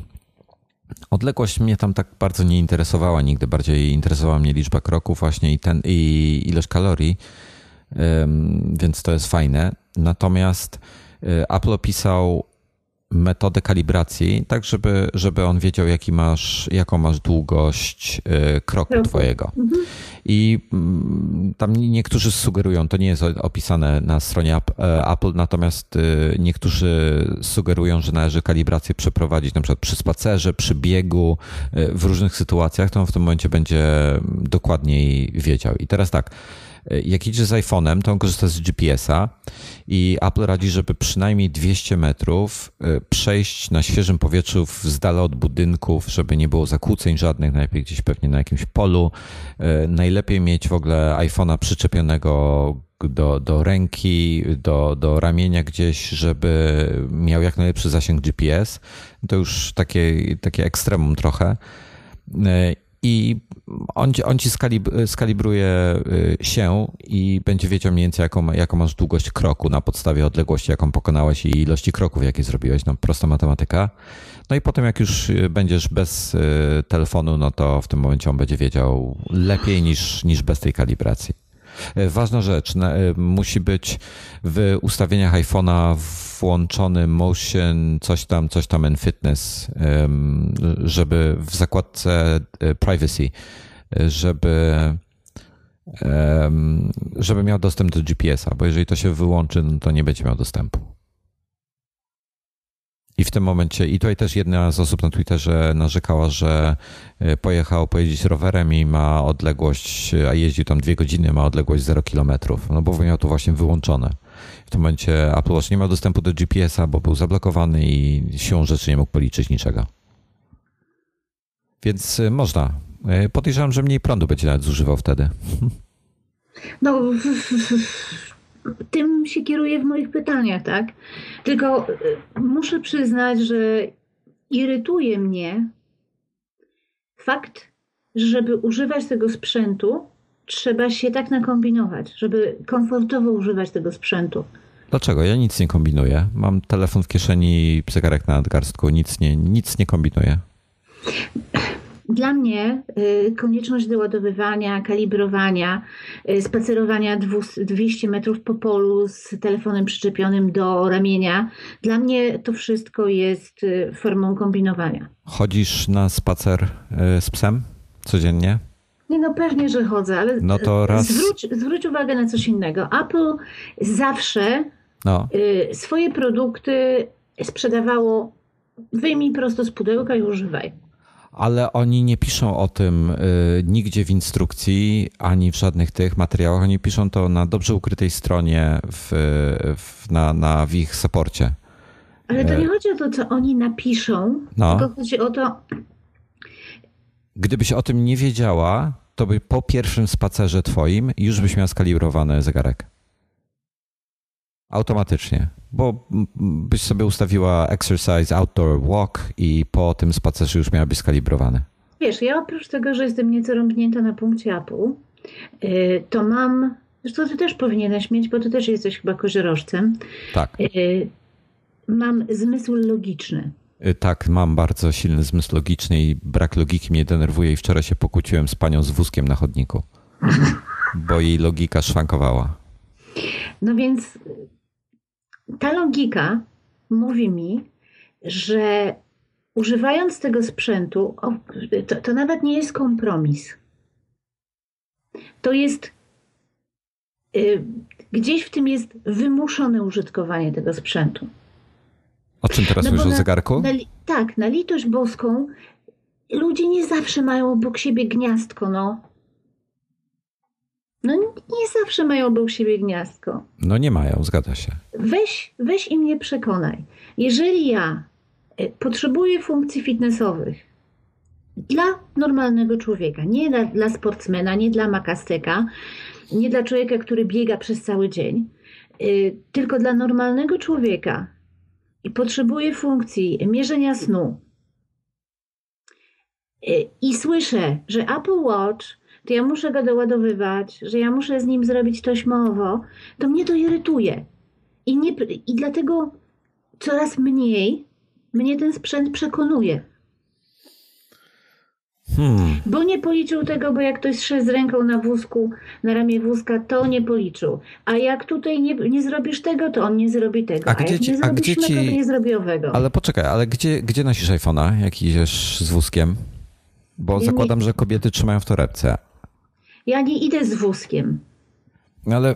Odległość mnie tam tak bardzo nie interesowała nigdy. Bardziej interesowała mnie liczba kroków właśnie i, ten, i ilość kalorii, więc to jest fajne. Natomiast y, Apple opisał metodę kalibracji, tak żeby, żeby on wiedział, jaki masz, jaką masz długość y, kroku twojego. Mhm. I mm, tam niektórzy sugerują, to nie jest opisane na stronie e, Apple, natomiast y, niektórzy sugerują, że należy kalibrację przeprowadzić na przykład przy spacerze, przy biegu, y, w różnych sytuacjach, to on w tym momencie będzie dokładniej wiedział. I teraz tak, jak idzie z iPhone'em, to on korzysta z GPS-a i Apple radzi, żeby przynajmniej 200 metrów e, przejść na świeżym powietrzu z dala od budynków, żeby nie było zakłóceń żadnych, najlepiej gdzieś pewnie na jakimś polu. E, najlepiej mieć w ogóle iPhone'a przyczepionego do, do ręki, do, do ramienia gdzieś, żeby miał jak najlepszy zasięg GPS. To już takie, takie ekstremum trochę. I on, on ci skalibruje y, się i będzie wiedział mniej więcej, jaką, jaką masz długość kroku na podstawie odległości, jaką pokonałeś i ilości kroków, jakie zrobiłeś. No, prosta matematyka. No i potem, jak już y, będziesz bez y, telefonu, no to w tym momencie on będzie wiedział lepiej niż, niż bez tej kalibracji. E, ważna rzecz, e, musi być w ustawieniach iPhone'a włączony motion, coś tam, coś tam in fitness, żeby w zakładce e, privacy, żeby żeby miał dostęp do GPS-a, bo jeżeli to się wyłączy, no to nie będzie miał dostępu. I w tym momencie, i tutaj też jedna z osób na Twitterze narzekała, że e, pojechał pojeździć rowerem i ma odległość, a jeździł tam dwie godziny, ma odległość 0 kilometrów, no bo miał to właśnie wyłączone. W tym momencie Apple Watch nie miał dostępu do GPS-a, bo był zablokowany i siłą rzeczy nie mógł policzyć niczego. Więc e, można. E, podejrzewam, że mniej prądu będzie nawet zużywał wtedy. No, tym się kieruję w moich pytaniach, tak? Tylko y, muszę przyznać, że irytuje mnie fakt, że żeby używać tego sprzętu, trzeba się tak nakombinować, żeby komfortowo używać tego sprzętu. Dlaczego? Ja nic nie kombinuję. Mam telefon w kieszeni, zegarek na nadgarstku, nic nie, nic nie kombinuję. Dla mnie y, konieczność doładowywania, kalibrowania, y, spacerowania 200 metrów po polu z telefonem przyczepionym do ramienia, dla mnie to wszystko jest y, formą kombinowania. Chodzisz na spacer z psem codziennie? Nie, no pewnie, że chodzę, ale no to raz... zwróć, zwróć uwagę na coś innego. Apple zawsze no. swoje produkty sprzedawało wyjmij prosto z pudełka i używaj ale oni nie piszą o tym y, nigdzie w instrukcji, ani w żadnych tych materiałach. Oni piszą to na dobrze ukrytej stronie w, w, na, na w ich saporcie. Ale to nie e, chodzi o to, co oni napiszą, no. tylko chodzi o to. Gdybyś o tym nie wiedziała, to by po pierwszym spacerze twoim już byś miał skalibrowany zegarek. Automatycznie, bo byś sobie ustawiła exercise outdoor walk i po tym spacerze już miałabyś skalibrowany. Wiesz, ja oprócz tego, że jestem nieco rąbnięta na punkcie Apple, y, to mam, zresztą ty też powinieneś mieć, bo ty też jesteś chyba koziorożcem. Tak. Y, mam zmysł logiczny. Y, tak, mam bardzo silny zmysł logiczny i brak logiki mnie denerwuje i wczoraj się pokłóciłem z panią z wózkiem na chodniku, bo jej logika szwankowała. No więc ta logika mówi mi, że używając tego sprzętu, to, to nawet nie jest kompromis. To jest y, gdzieś w tym jest wymuszone użytkowanie tego sprzętu. O czym teraz no mówisz? O zegarku? Na, tak, na litość boską ludzie nie zawsze mają obok siebie gniazdko, no. No nie zawsze mają obok siebie gniazdko. No nie mają, zgadza się. Weź, weź i mnie przekonaj. Jeżeli ja e, potrzebuję funkcji fitnessowych dla normalnego człowieka, nie dla, dla sportsmena, nie dla makasteka, nie dla człowieka, który biega przez cały dzień, yy, tylko dla normalnego człowieka i potrzebuję funkcji mierzenia snu, yy, i słyszę, że Apple Watch to ja muszę go doładowywać, że ja muszę z nim zrobić tośmowo, to mnie to irytuje. I, nie, I dlatego coraz mniej mnie ten sprzęt przekonuje. Hmm. Bo nie policzył tego, bo jak ktoś szedł z ręką na wózku, na ramię wózka, to nie policzył. A jak tutaj nie, nie zrobisz tego, to on nie zrobi tego. A, a gdzie jak ci, nie zrobisz tego, to nie zrobi owego. Ale poczekaj, ale gdzie, gdzie nosisz iPhone'a, jak idziesz z wózkiem? Bo zakładam, że kobiety trzymają w torebce. Ja nie idę z wózkiem. Ale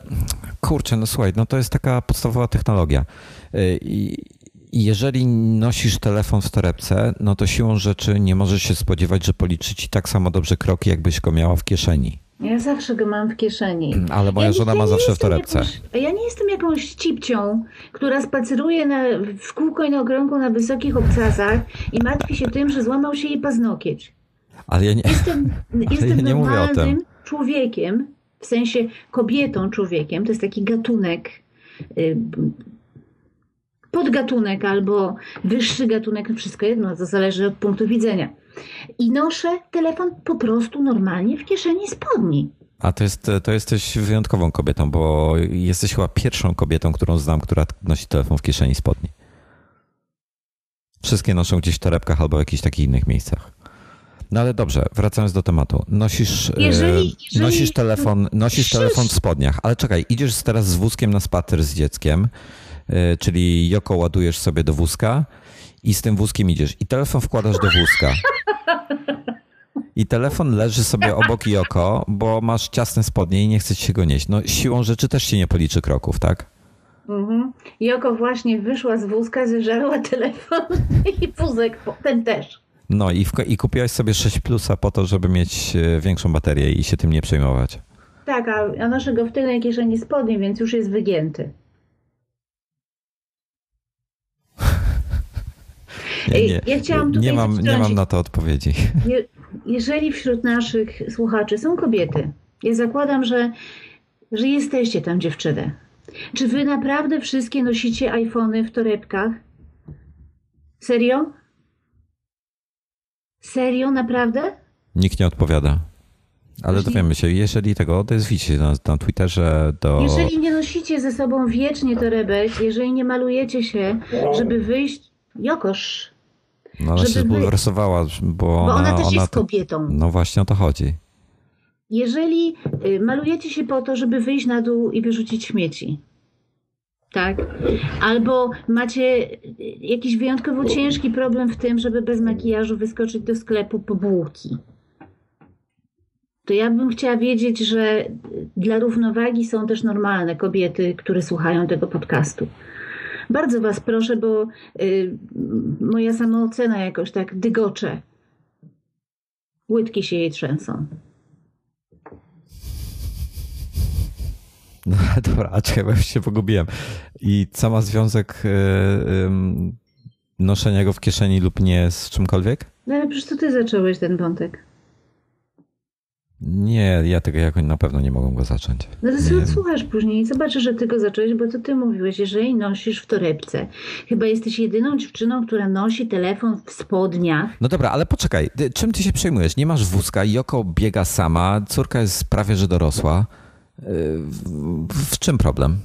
kurczę, no słuchaj, no to jest taka podstawowa technologia. Y, I jeżeli nosisz telefon w torebce, no to siłą rzeczy nie możesz się spodziewać, że policzy ci tak samo dobrze kroki, jakbyś go miała w kieszeni. Ja zawsze go mam w kieszeni. Ale moja ja żona ma zawsze w torebce. Jakąś, ja nie jestem jakąś cipcią, która spaceruje na, w kółko i na okrągło na wysokich obcasach i martwi się tym, że złamał się jej paznokieć. Ale ja nie, jestem, jestem ja nie normalnym człowiekiem, w sensie kobietą człowiekiem. To jest taki gatunek y, podgatunek albo wyższy gatunek, wszystko jedno, to zależy od punktu widzenia. I noszę telefon po prostu normalnie w kieszeni spodni. A to, jest, to jesteś wyjątkową kobietą, bo jesteś chyba pierwszą kobietą, którą znam, która nosi telefon w kieszeni spodni. Wszystkie noszą gdzieś w torebkach albo w jakichś takich innych miejscach. No ale dobrze, wracając do tematu. Nosisz, e, jeżeli, jeżeli nosisz, telefon, nosisz telefon w spodniach, ale czekaj, idziesz teraz z wózkiem na spacer z dzieckiem E, czyli Joko ładujesz sobie do wózka i z tym wózkiem idziesz. I telefon wkładasz do wózka. I telefon leży sobie obok Joko, bo masz ciasne spodnie i nie chce ci się go nieść. No siłą rzeczy też się nie policzy kroków, tak? Mhm. Joko właśnie wyszła z wózka, zeżarła telefon i wózek, ten też. No i, w, i kupiłaś sobie 6 plusa po to, żeby mieć e, większą baterię i się tym nie przejmować. Tak, a ja noszę go w tylnej kieszeni spodni, więc już jest wygięty. nie, ja chciałam tutaj nie, mam, nie mam na to odpowiedzi. Je, jeżeli wśród naszych słuchaczy są kobiety, ja zakładam, że, że jesteście tam dziewczyny. Czy wy naprawdę wszystkie nosicie iPhony w torebkach? Serio? Serio, naprawdę? Nikt nie odpowiada. Ale Właśnie... dowiemy się, jeżeli tego odezwicie na, na Twitterze do... Jeżeli nie nosicie ze sobą wiecznie torebek, jeżeli nie malujecie się, żeby wyjść... Jokosz, no ona się zbulwersowała, bo, bo ona, ona też ona jest kobietą. No właśnie o to chodzi. Jeżeli y, malujecie się po to, żeby wyjść na dół i wyrzucić śmieci, tak? Albo macie jakiś wyjątkowo ciężki problem w tym, żeby bez makijażu wyskoczyć do sklepu po bułki. To ja bym chciała wiedzieć, że dla równowagi są też normalne kobiety, które słuchają tego podcastu. Bardzo Was proszę, bo y, moja samoocena jakoś tak dygocze. Łydki się jej trzęsą. No dobra, a czekaj, bo się pogubiłem. I co ma związek y, y, noszenia go w kieszeni lub nie z czymkolwiek? No ale przecież to ty zacząłeś ten wątek. Nie, ja tego jakoś na pewno nie mogę go zacząć. No to sobie odsłuchasz później i zobaczysz, że ty go zacząłeś, bo to ty mówiłeś, jeżeli nosisz w torebce. Chyba jesteś jedyną dziewczyną, która nosi telefon w spodniach. No dobra, ale poczekaj, czym ty się przejmujesz? Nie masz wózka, Joko biega sama, córka jest prawie, że dorosła. Yy, w czym problem?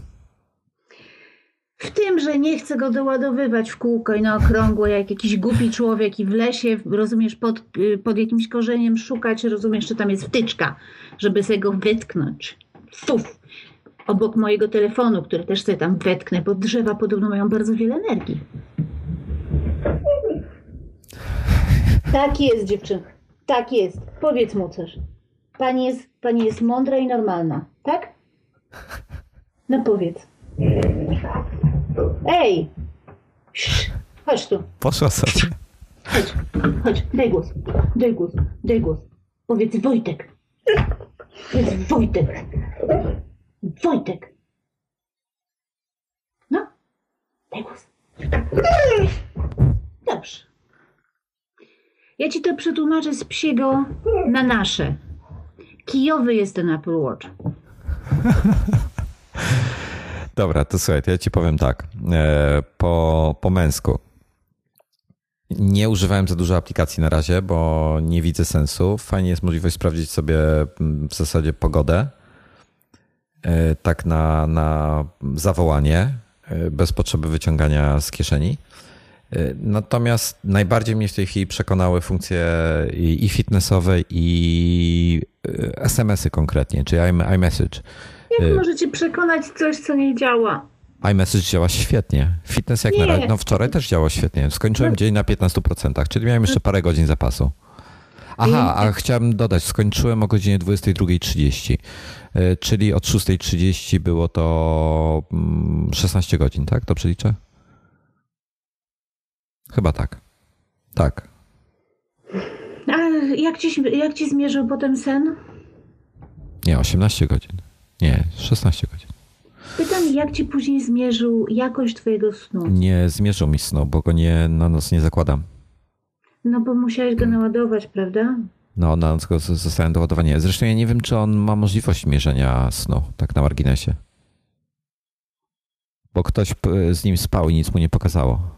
W tym, że nie chcę go doładowywać w kółko i na okrągło, jak jakiś głupi człowiek i w lesie, rozumiesz, pod, y, pod jakimś korzeniem szukać, rozumiesz, że tam jest wtyczka, żeby sobie go wytknąć. Fuf! Obok mojego telefonu, który też sobie tam wetknę, bo drzewa podobno mają bardzo wiele energii. Tak jest, dziewczynka. Tak jest. Powiedz mu coś. Pani jest, pani jest mądra i normalna, tak? No powiedz. Ej! Chodź tu. Poszła sobie. Chodź, chodź, daj głos. Daj głos, daj głos. Powiedz Wojtek. Powiedz Wojtek. Wojtek. No, daj głos. Dobrze. Ja ci to przetłumaczę z psiego na nasze. Kijowy jest ten Apple Watch. Dobra, to słuchaj, to ja ci powiem tak. E, po, po męsku. Nie używałem za dużo aplikacji na razie, bo nie widzę sensu. Fajnie jest możliwość sprawdzić sobie mm, w zasadzie pogodę. E, tak na, na zawołanie, e, bez potrzeby wyciągania z kieszeni. Natomiast najbardziej mnie w tej chwili przekonały funkcje i fitnessowe, i SMS-y konkretnie, czyli iMessage. Jak możecie przekonać coś, co nie działa? iMessage działa świetnie. Fitness jak nie. na razie, no wczoraj też działał świetnie. Skończyłem no. dzień na 15%, czyli miałem jeszcze parę godzin zapasu. Aha, a chciałem dodać, skończyłem o godzinie 22.30, e, czyli od 6.30 było to 16 mm, godzin, tak? To przeliczę? Chyba tak. Tak. A jak ci, jak ci zmierzył potem sen? Nie, 18 godzin. Nie, 16 godzin. Pytam, jak ci później zmierzył jakość twojego snu? Nie zmierzył mi snu, bo go nie, na noc nie zakładam. No bo musiałeś go naładować, prawda? No, na noc go zostałem doładowany. Zresztą ja nie wiem, czy on ma możliwość mierzenia snu, tak na marginesie. Bo ktoś z nim spał i nic mu nie pokazało.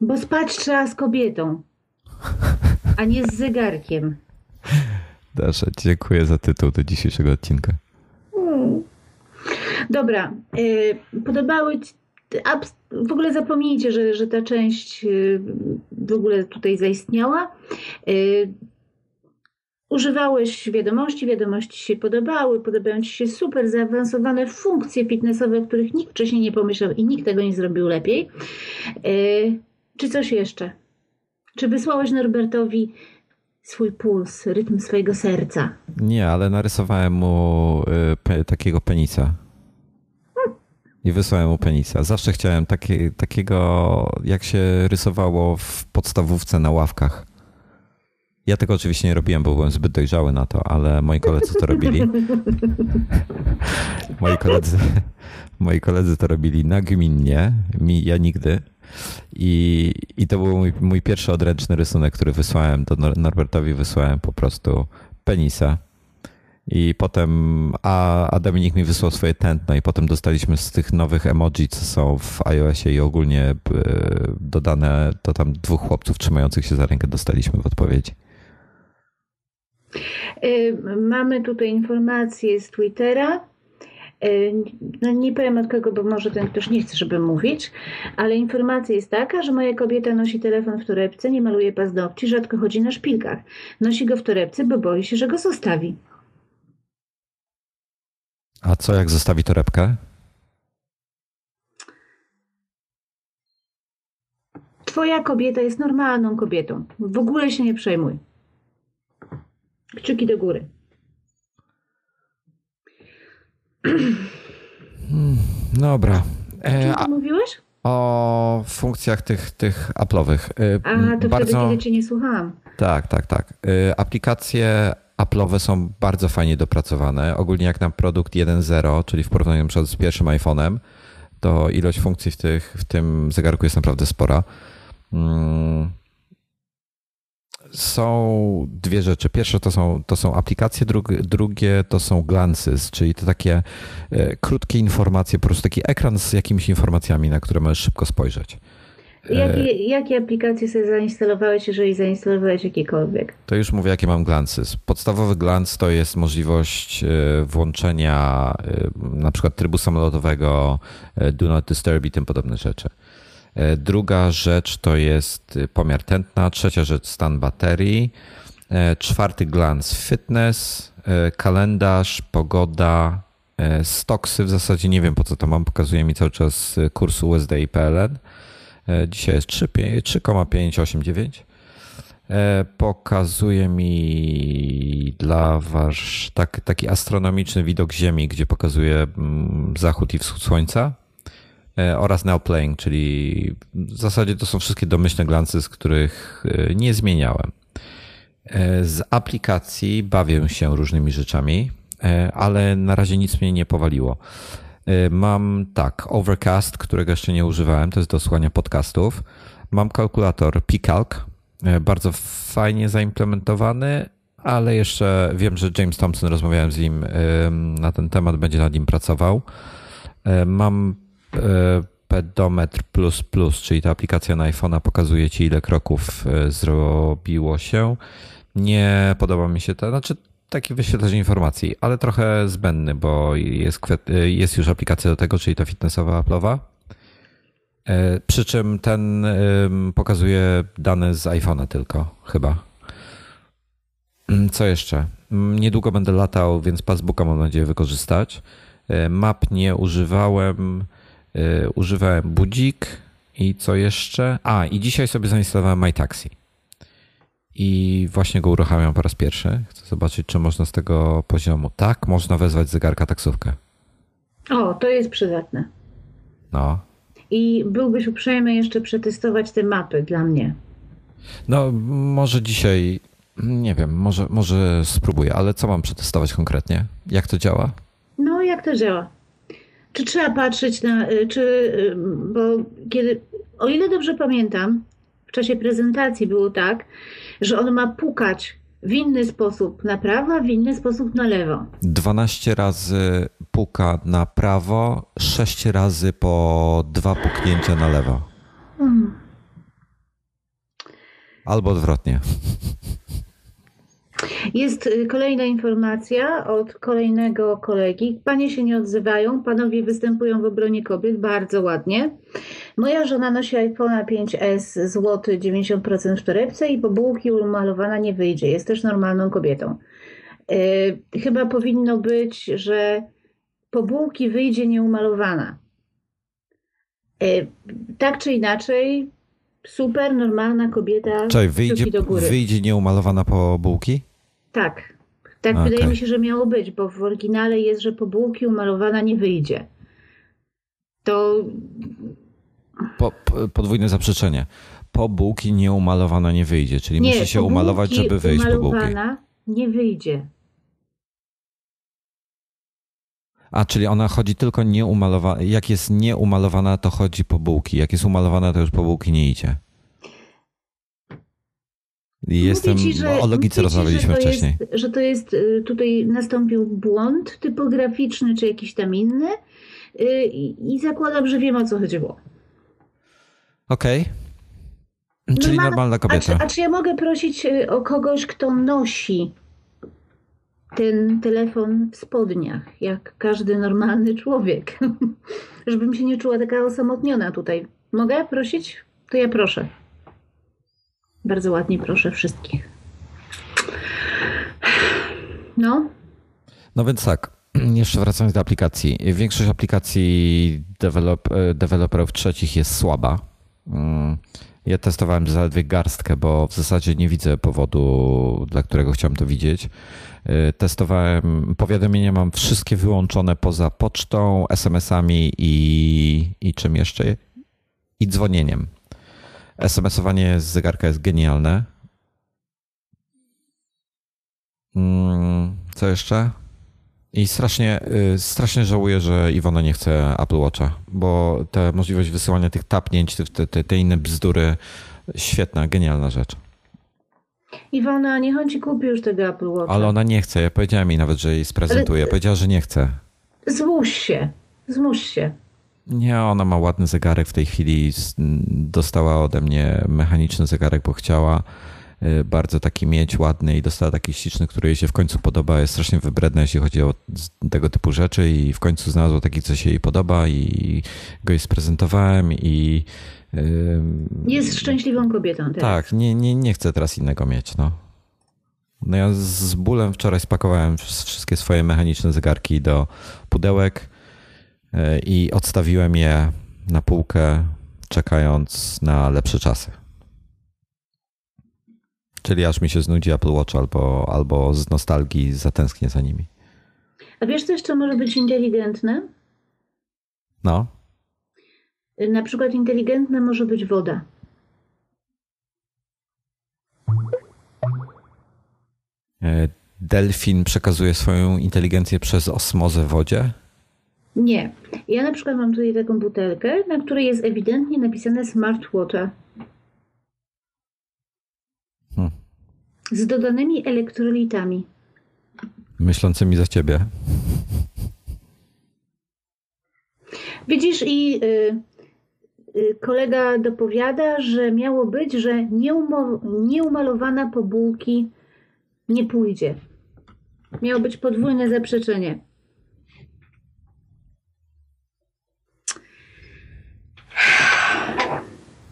Bo spać trzeba z kobietą, a nie z zegarkiem. Dasza, dziękuję za tytuł do dzisiejszego odcinka. Hmm. Dobra. Y, podobały ci, w ogóle zapomnijcie, że, że ta część y, w ogóle tutaj zaistniała. Y, używałeś wiadomości, wiadomości się podobały, podobają Ci się super zaawansowane funkcje fitnessowe, o których nikt wcześniej nie pomyślał i nikt tego nie zrobił lepiej. Czy coś jeszcze? Czy wysłałeś Norbertowi swój puls, rytm swojego serca? Nie, ale narysowałem mu y, takiego penisa. I wysłałem mu penisa. Zawsze chciałem takie, takiego, jak się rysowało w podstawówce na ławkach. Ja tego oczywiście nie robiłem, bo byłem zbyt dojrzały na to, ale moi koledzy to robili. moi, koledzy, moi koledzy to robili nagminnie, mi, ja nigdy. I, i to był mój, mój pierwszy odręczny rysunek, który wysłałem do Norbertowi, wysłałem po prostu penisa. I potem, a, a Dominik mi wysłał swoje tętno i potem dostaliśmy z tych nowych emoji, co są w iOSie i ogólnie e, dodane, to tam dwóch chłopców trzymających się za rękę dostaliśmy w odpowiedzi. Y, mamy tutaj informację z Twittera. Y, no nie powiem od kogo, bo może ten ktoś nie chce, żeby mówić, ale informacja jest taka, że moja kobieta nosi telefon w torebce, nie maluje paznokci, rzadko chodzi na szpilkach. Nosi go w torebce, bo boi się, że go zostawi. A co jak zostawi torebkę? Twoja kobieta jest normalną kobietą. W ogóle się nie przejmuj. Kciuki do góry. Hmm, dobra. E, o czym mówiłeś? O funkcjach tych, tych Apple'owych. E, a, to bardzo... wtedy, kiedy cię nie słuchałam. Tak, tak, tak. E, aplikacje Apple'owe są bardzo fajnie dopracowane. Ogólnie jak na produkt 1.0, czyli w porównaniu na przykład z pierwszym iPhone'em, to ilość funkcji w, tych, w tym zegarku jest naprawdę spora. Hmm są dwie rzeczy. Pierwsze to są, to są aplikacje, drugie, drugie to są glances, czyli to takie e, krótkie informacje, po prostu taki ekran z jakimiś informacjami, na które możesz szybko spojrzeć. Jakie, e, jakie aplikacje sobie zainstalowałeś, jeżeli zainstalowałeś jakiekolwiek? To już mówię, jakie mam glances. Podstawowy glance to jest możliwość e, włączenia na przykład trybu samolotowego, do not disturb i tym podobne rzeczy. E, druga rzecz to jest pomiar tętna, trzecia rzecz stan baterii, e, czwarty glans fitness, e, kalendarz, pogoda, stoksy. W zasadzie nie wiem po co to mam, pokazuje mi cały czas kurs USD i PLN. Dzisiaj jest 3,589. Pokazuje mi dla was tak, taki astronomiczny widok Ziemi, gdzie pokazuje mm, zachód i wschód słońca oraz Now Playing, czyli w zasadzie to są wszystkie domyślne glancy, z których e, nie zmieniałem. E, z aplikacji bawię się różnymi rzeczami, ale na razie nic mnie nie powaliło. Mam tak, Overcast, którego jeszcze nie używałem, to jest do słuchania podcastów. Mam kalkulator Picalc, bardzo fajnie zaimplementowany, ale jeszcze wiem, że James Thompson, rozmawiałem z nim na ten temat, będzie nad nim pracował. Mam E, pedometr plus plus, czyli ta aplikacja na iPhone'a pokazuje ci ile kroków e, zrobiło się. Nie podoba mi się to, znaczy taki wyświetlacz informacji, ale trochę zbędny, bo jest, e, jest już aplikacja do tego, czyli ta fitnessowa Apple'owa. E, przy czym ten pokazuje dane z iPhone'a tylko, chyba. Mm, co jeszcze? Mm, niedługo będę latał, więc Passbooka mam nadzieję wykorzystać. E, map nie używałem. E, używałem budzik i co jeszcze? A, i dzisiaj sobie zainstalowałem MyTaxi. I właśnie go uruchamiam po raz pierwszy. Chcę zobaczyć, czy można z tego poziomu. Tak, można wezwać zegarka taksówkę. O, to jest przydatne. No. I byłbyś uprzejmy jeszcze przetestować te mapy dla mnie. No, może dzisiaj, nie wiem, może, może spróbuję, ale co mam przetestować konkretnie? Jak to działa? No, jak to działa? Czy trzeba patrzeć na, y, czy, y, bo kiedy, o ile dobrze pamiętam, w czasie prezentacji było tak, że on ma pukać w inny sposób na prawo, a w inny sposób na lewo. 12 razy puka na prawo, 6 razy po dwa puknięcia na lewo. Hmm. Albo odwrotnie. Jest y, kolejna informacja od kolejnego kolegi. Panie się nie odzywają, panowie występują w obronie kobiet bardzo ładnie. Moja żona nosi iPhone'a 5S złoty 90% w torebce i po bułki umalowana nie wyjdzie. Jest też normalną kobietą. Yy, chyba powinno być, że po bułki wyjdzie nieumalowana. Yy, tak czy inaczej, super normalna kobieta. Czyli wyjdzie, do góry. wyjdzie nieumalowana po bułki? Tak. Tak okay. wydaje mi się, że miało być, bo w oryginale jest, że po bułki umalowana nie wyjdzie. To. Po, podwójne zaprzeczenie. Po bułki nieumalowana nie wyjdzie, czyli nie, musi się umalować, żeby wyjść po bułki. nie wyjdzie. A, czyli ona chodzi tylko nieumalowana. Jak jest nieumalowana, to chodzi po bułki. Jak jest umalowana, to już po bułki nie idzie. Jestem, ci, że, o logice rozmawialiśmy że wcześniej. Jest, że to jest, y, tutaj nastąpił błąd typograficzny, czy jakiś tam inny y, i zakładam, że wiem o co chodziło. Okej. Okay. Czyli normalna kobieta. A czy, a czy ja mogę prosić y, o kogoś, kto nosi ten telefon w spodniach, jak każdy normalny człowiek? Żebym się nie czuła taka osamotniona tutaj. Mogę prosić? To ja proszę. Bardzo ładnie proszę wszystkich. No. No więc tak, jeszcze wracając do aplikacji. Większość aplikacji dewelop, deweloperów trzecich jest słaba. Ja testowałem zaledwie garstkę, bo w zasadzie nie widzę powodu, dla którego chciałem to widzieć. Testowałem, powiadomienia mam wszystkie wyłączone poza pocztą, SMS-ami i, i czym jeszcze? I dzwonieniem. SMS-owanie z zegarka jest genialne. Mm, co jeszcze? I strasznie, y, strasznie żałuję, że Iwona nie chce Apple Watcha, bo ta możliwość wysyłania tych tapnięć, te, te, te inne bzdury, świetna, genialna rzecz. Iwona, niech on ci kupi już tego Apple Watcha. Ale ona nie chce. Ja powiedziałem jej nawet, że jej sprezentuje. Ale... Powiedziała, że nie chce. Zmuś się. Zmuś się. Nie, ona ma ładny zegarek w tej chwili. Dostała ode mnie mechaniczny zegarek, bo chciała bardzo taki mieć ładny i dostała taki śliczny, który jej się w końcu podoba. Jest strasznie wybredny, jeśli chodzi o tego typu rzeczy i w końcu znalazła taki, co się jej podoba i go jej sprezentowałem i jest szczęśliwą kobietą teraz. Tak, nie, nie, nie chcę teraz innego mieć. No. no ja z bólem wczoraj spakowałem wszystkie swoje mechaniczne zegarki do pudełek E, i odstawiłem je na półkę, czekając na lepsze czasy. Czyli aż mi się znudzi Apple Watch albo, albo z nostalgii zatęsknię za nimi. A wiesz, co jeszcze może być inteligentne? No. Na przykład inteligentna może być woda. E, delfin przekazuje swoją inteligencję przez osmozę w wodzie? Nie. Ja na przykład mam tutaj taką butelkę, na której jest ewidentnie napisane smartwatcha. Hmm. Z dodanymi elektrolitami. Myślącymi za ciebie. Widzisz, i y, y, kolega dopowiada, że miało być, że nieumalowana po bułki nie pójdzie. Miało być podwójne zaprzeczenie.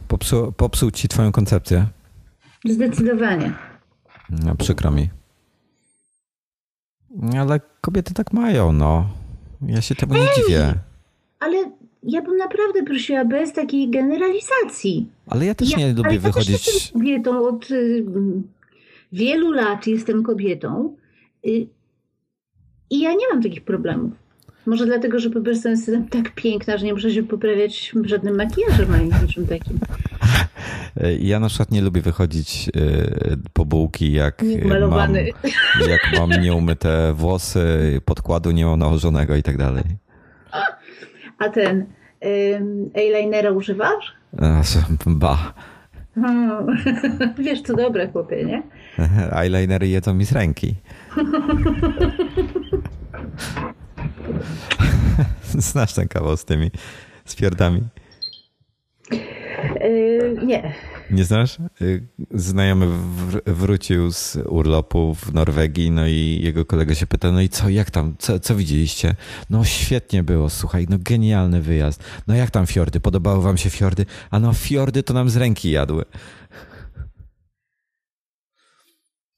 Popsuł, popsuł ci twoją koncepcję? Zdecydowanie. No, przykro mi. Ale kobiety tak mają, no. Ja się temu nie dziwię. Ale ja bym naprawdę prosiła bez takiej generalizacji. Ale ja też Ja- nie lubię ale ja wychodzić. Też jestem kobietą od y, wielu lat jestem kobietą y, i ja nie mam takich problemów. Może dlatego, że po prostu jestem tak piękna, że nie muszę się poprawiać żadnym makijażem ani niczym takim. Ja na przykład nie lubię wychodzić y, po bułki, jak mam, jak mam nieumyte włosy, podkładu nie mam nałożonego i tak dalej. A ten eyelinera używasz? Ba. Hmm. Wiesz, co dobre, chłopie, nie? Eyelinery jedzą mi z ręki. Znasz ten kawał z tymi z pierdami? Yy, nie. Nie znasz? Y, Znajomy wr- wrócił z urlopu w Norwegii, no i jego kolega się pyta, no i co, jak tam, co, co widzieliście? No świetnie było, słuchaj, no genialny wyjazd. No jak tam fiordy? Podobały wam się fiordy? A no fiordy to nam z ręki jadły.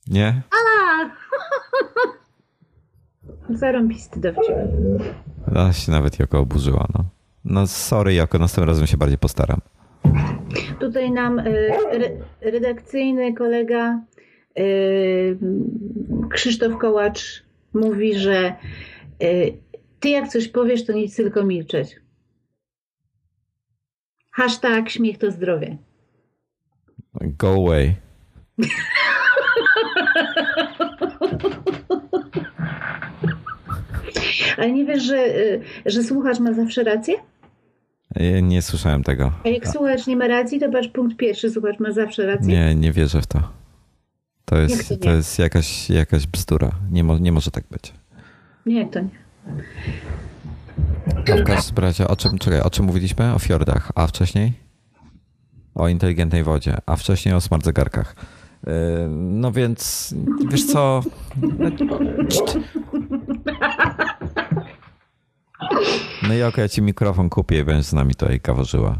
Nie? A! Zarąbisty dowcip. A się nawet Joko oburzyła, no. No sorry Joko, następnym razem się bardziej postaram. Tutaj nam y, re, redakcyjny kolega y, Krzysztof Kołacz mówi, że y, ty jak coś powiesz, to nic tylko milczeć. Hashtag śmiech to zdrowie. Go away. Ale nie wiesz, że, y, że słuchacz ma zawsze rację? Nie słyszałem tego. A jak słuchacz nie ma racji, to patrz punkt pierwszy, słuchacz ma zawsze rację. Nie, nie wierzę w to. To jest, to to jest jakaś, jakaś bzdura. Nie, mo, nie może tak być. Nie, to nie? A w każdym razie, o czym, czekaj, o czym mówiliśmy? O fiordach, a wcześniej? O inteligentnej wodzie, a wcześniej o smart zegarkach. Yy, No więc, wiesz co? No i okej, ja ci mikrofon kupię i będziesz z nami tutaj kaworzyła.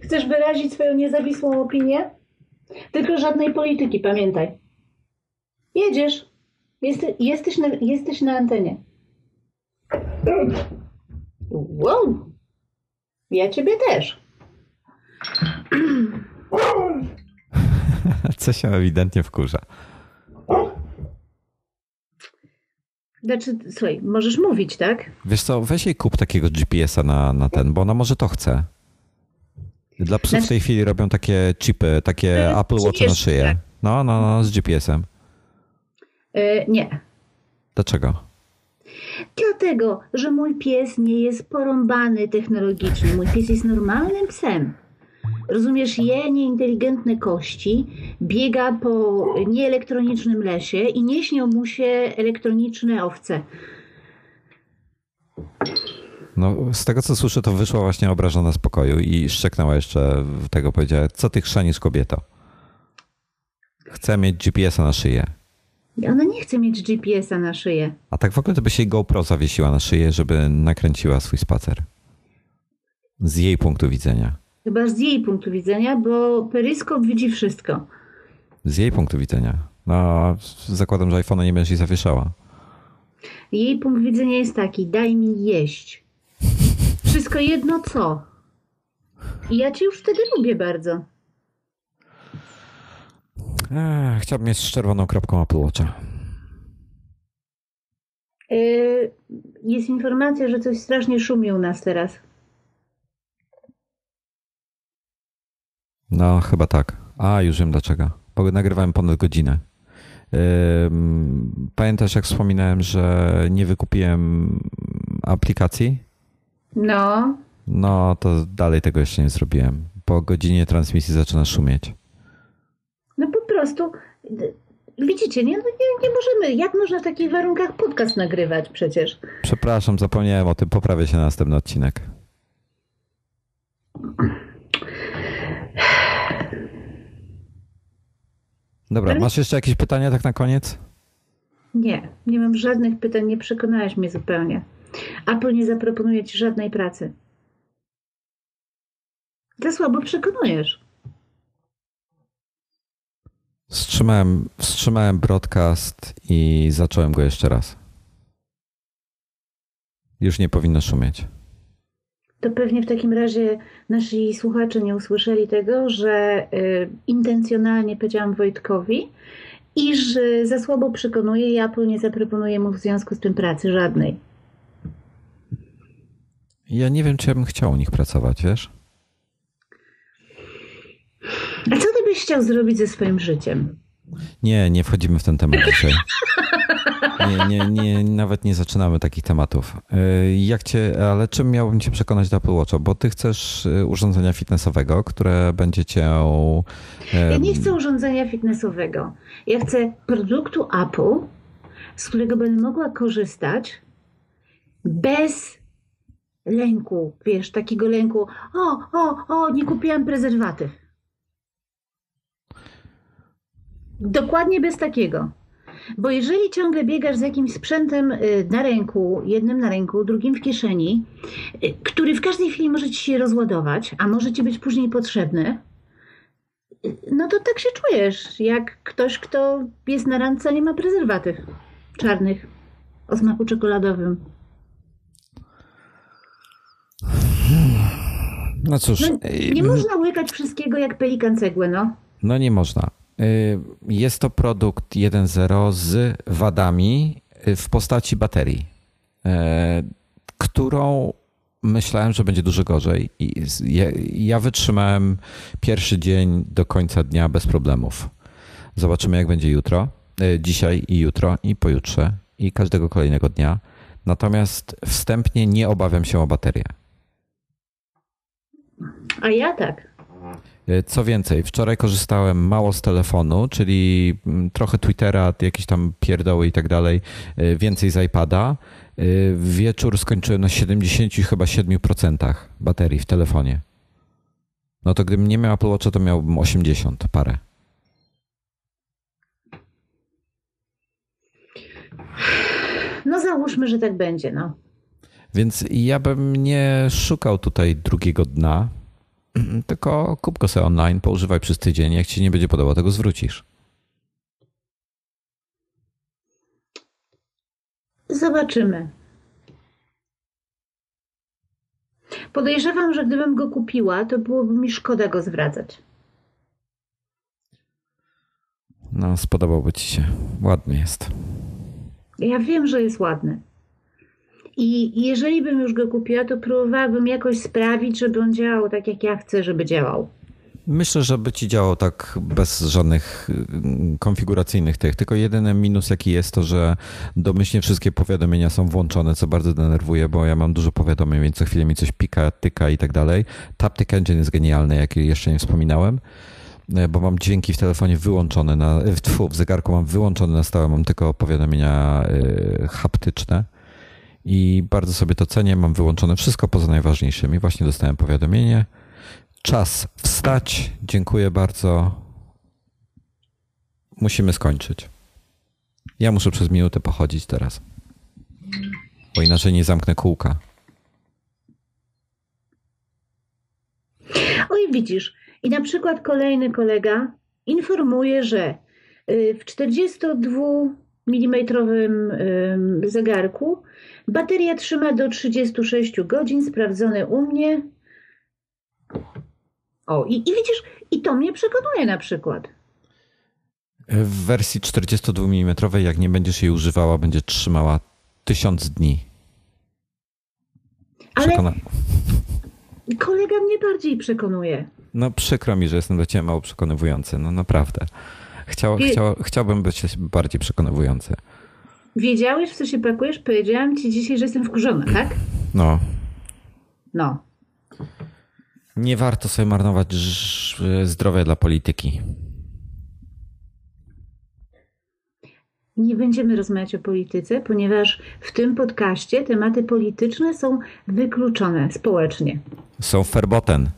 Chcesz wyrazić swoją niezawisłą opinię? Tylko żadnej polityki, pamiętaj. Jedziesz. Jeste, jesteś, na, jesteś na antenie. Wow. Ja ciebie też. Co się ewidentnie wkurza. Znaczy, słuchaj, możesz mówić, tak? Wiesz co, weź jej kup takiego GPS-a na, na ten, bo ona może to chce. Dla psów w Znaczy- tej chwili robią takie chipy, takie E, Apple Watch na szyję. tak. No, no, no, z GPS-em. E, nie. Dlaczego? Dlatego, że mój pies nie jest porąbany technologicznie. Mój pies jest normalnym psem. Rozumiesz, je nieinteligentne kości, biega po nieelektronicznym lesie i nie śnią mu się elektroniczne owce. No, z tego co słyszę, to wyszła właśnie obrażona z pokoju i szczeknęła jeszcze tego, powiedziała, co ty chrzanisz kobieto? Chcę mieć GPS-a na szyję. Ona nie chce mieć GPS-a na szyję. A tak w ogóle to by się GoPro zawiesiła na szyję, żeby nakręciła swój spacer. Z jej punktu widzenia. Chyba z jej punktu widzenia, bo peryskop widzi wszystko. Z jej punktu widzenia. No, zakładam, że iPhone'a nie będziesz jej zawieszała. Jej punkt widzenia jest taki: daj mi jeść. Wszystko jedno co. I ja cię już wtedy lubię bardzo. Ech, chciałbym mieć z czerwoną kropką Apple Watcha. Yy, jest informacja, że coś strasznie szumi u nas teraz. No, chyba tak. A, już wiem dlaczego. Bo nagrywałem ponad godzinę. Pamiętasz, jak wspominałem, że nie wykupiłem aplikacji? No, No, to dalej tego jeszcze nie zrobiłem. Po godzinie transmisji zaczyna szumieć. no po prostu. d- Widzicie, nie, no nie, nie możemy. Jak można w takich warunkach podcast nagrywać przecież? Przepraszam, zapomniałem o tym. Poprawię się na następny odcinek. Dobra, masz jeszcze jakieś pytania tak na koniec? Nie, nie mam żadnych pytań, nie przekonałeś mnie zupełnie. Apple nie zaproponuje ci żadnej pracy. Za słabo przekonujesz. Wstrzymałem, wstrzymałem broadcast i zacząłem go jeszcze raz. Już nie powinno szumieć. To pewnie w takim razie nasi słuchacze nie usłyszeli tego, że y, intencjonalnie powiedziałam Wojtkowi i że za słabo przekonuje i Apple nie zaproponuje mu w związku z tym pracy żadnej. Ja nie wiem, czy ja bym chciał u nich pracować, wiesz? A co ty byś chciał zrobić ze swoim życiem? Nie, nie wchodzimy w ten temat dzisiaj. Nie, nie, nie, nawet nie zaczynamy takich tematów. Y, jak cię, ale czym miałbym cię przekonać do Apple Watcha? Bo ty chcesz y, urządzenia fitnessowego, które będzie cię... Ja nie chcę urządzenia fitnessowego. Ja chcę produktu Apple, z którego będę mogła korzystać bez lęku, wiesz, takiego lęku, o, o, o, nie kupiłam prezerwatyw. Dokładnie bez takiego. Bo jeżeli ciągle biegasz z jakimś sprzętem y, na ręku, jednym na ręku, drugim w kieszeni, y, który w każdej chwili może ci się rozładować, a może ci być później potrzebny, y, no to tak się czujesz, jak ktoś, kto jest na randce, nie ma prezerwatyw czarnych o smaku czekoladowym. No cóż. No, nie można łykać wszystkiego jak pelikan cegłę, no. No nie można. Y, jest to produkt 1.0 z wadami y, w postaci baterii, y, którą myślałem, że będzie dużo gorzej. I ja wytrzymałem pierwszy dzień do końca dnia bez problemów. Zobaczymy, jak będzie jutro, dzisiaj i jutro, i pojutrze, i każdego kolejnego dnia. Natomiast wstępnie nie obawiam się o baterię. A ja tak. E, co więcej, wczoraj korzystałem mało z telefonu, czyli mm, trochę Twittera, jakieś tam pierdoły i tak dalej, e, więcej z iPada. E, wieczór skończyłem na 70 chyba 7% baterii w telefonie. No to gdybym nie miał Apple Watcha, to miałbym 80 parę. No załóżmy, że tak będzie, no. Więc ja bym nie szukał tutaj drugiego dna. Tylko kup go sobie online, poużywaj przez tydzień. Jak ci nie będzie podobał, tego zwrócisz. Zobaczymy. Podejrzewam, że gdybym go kupiła, to byłoby mi szkoda go zwracać. No, spodobałby ci się. Ładny jest. Ja wiem, że jest ładny. I jeżeli bym już go kupiła, to próbowałabym jakoś sprawić, żeby on działał tak, jak ja chcę, żeby działał. Myślę, że by ci działał tak bez żadnych mm, konfiguracyjnych tych. Tylko jedyny minus jaki jest to, że domyślnie wszystkie powiadomienia są włączone, co bardzo denerwuje, bo ja mam dużo powiadomień, więc co chwilę mi coś pika, tyka i tak dalej. Taptic Engine jest genialny, jak jeszcze nie wspominałem e, bo mam dźwięki w telefonie wyłączone, na, w, tfu, w zegarku mam wyłączone na stałe, mam tylko powiadomienia y, haptyczne i bardzo sobie to cenię. Mam wyłączone wszystko poza najważniejszymi. Właśnie dostałem powiadomienie. Czas wstać. Dziękuję bardzo. Musimy skończyć. Ja muszę przez minutę pochodzić teraz. Bo inaczej nie zamknę kółka. Oj, widzisz. I na przykład kolejny kolega informuje, że y, w 42 mm zegarku Bateria trzyma do 36 godzin, sprawdzone u mnie. O, i, i widzisz, i to mnie przekonuje na przykład. W wersji 42 mm, jak nie będziesz jej używała, będzie trzymała tysiąc dni. Przekona... Ale kolega mnie bardziej przekonuje. No przykro mi, że jestem do ciebie mało przekonywujący. No naprawdę. Chciał, I... chciał, chciałbym być bardziej przekonywujący. Wiedziałeś, w co się pakujesz? Powiedziałam ci dzisiaj, że jestem wkurzona, tak? No. No. Nie warto sobie marnować zdrowia dla polityki. Nie będziemy rozmawiać o polityce, ponieważ w tym podcaście tematy polityczne są wykluczone społecznie. Są verboten.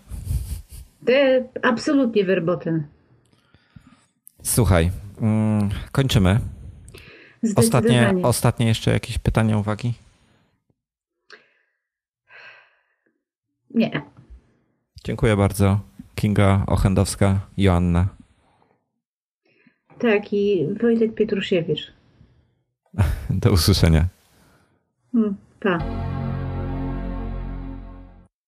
Te absolutnie verboten. Słuchaj, mm, kończymy. Ostatnie, ostatnie jeszcze jakieś pytania, uwagi? Nie. Dziękuję bardzo. Kinga Ochendowska, Joanna. Tak, i Wojtek Pietrusiewicz. Do usłyszenia. Hmm, pa.